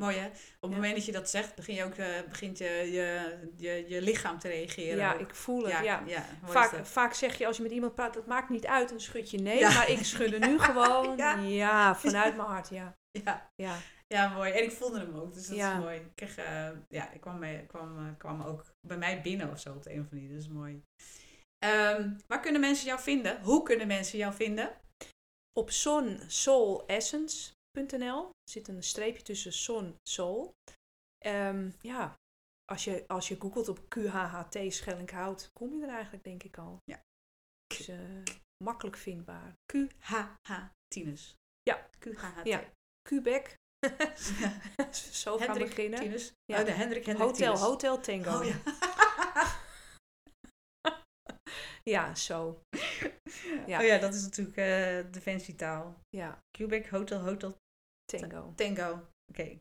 Mooi hè? Op het Ja. moment dat je dat zegt, begin je ook, eh, begint je, je, je, je lichaam te reageren. Ja, ook. ik voel het. Ja, ja, ja, Vaak, vaak zeg je als je met iemand praat, dat maakt niet uit, dan schud je nee. Ja. Maar ik schudde nu *laughs* gewoon, Ja. ja. vanuit mijn hart, ja. *laughs* Ja, ja. ja, mooi. En ik voelde hem ook, dus dat Ja. is mooi. Ik kreeg, eh, ja, ik kwam, mee, kwam, eh, kwam ook bij mij binnen of zo op de een of andere manier. Dat is mooi. Ehm, waar kunnen mensen jou vinden? Hoe kunnen mensen jou vinden? Op sonsoulessence.nl zit een streepje tussen son, soul. Ehm, ja, als je, als je googelt op QHHT Schellinghout, kom je er eigenlijk denk ik al. Ja. Dus eh, makkelijk vindbaar. QHH Tinus. Ja. QHH. Ja. Quebec. *laughs* Zo gaan Hendrik beginnen. Tinus. Ja. Oh, de Hendrik Hendrik Hotel, Tinus. Hotel Tango. Oh ja. *laughs* Ja, zo. *laughs* Ja. Oh ja, dat is natuurlijk eh defensietaal. Ja, Quebec Hotel Hotel tango. Tango. Oké.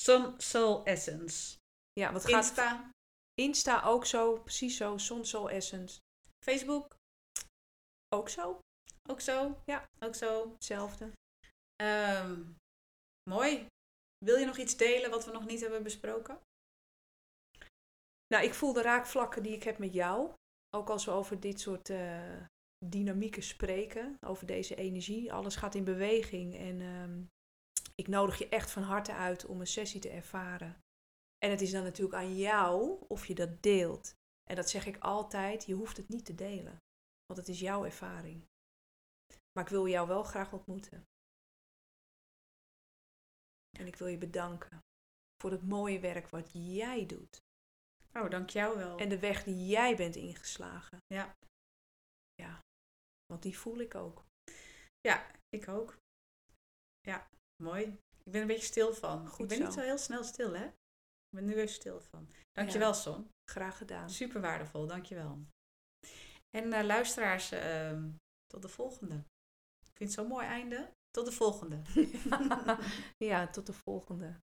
Sun Soul Essence. Ja, wat gaat Insta, Insta ook zo, precies zo. Son Soul Essence Facebook, ook zo. ook zo. Ja. Ook zo. Hetzelfde. Ehm, mooi. Wil je nog iets delen wat we nog niet hebben besproken? Nou, ik voel de raakvlakken die ik heb met jou. Ook als we over dit soort eh, dynamieken spreken, over deze energie. Alles gaat in beweging en ehm, ik nodig je echt van harte uit om een sessie te ervaren. En het is dan natuurlijk aan jou of je dat deelt. En dat zeg ik altijd, je hoeft het niet te delen, want het is jouw ervaring. Maar ik wil jou wel graag ontmoeten. En ik wil je bedanken voor het mooie werk wat jij doet. Oh, dank jou wel. En de weg die jij bent ingeslagen. Ja. Ja. Want die voel ik ook. Ja, ik ook. Ja, mooi. Ik ben een beetje stil van. Goed ik ben zo. niet zo heel snel stil, hè? Ik ben nu even stil van. Dankjewel, Son. Graag gedaan. Super waardevol, dankjewel. En eh, luisteraars, ehm, tot de volgende. Ik vind het zo'n mooi einde. Tot de volgende. *laughs* ja, tot de volgende.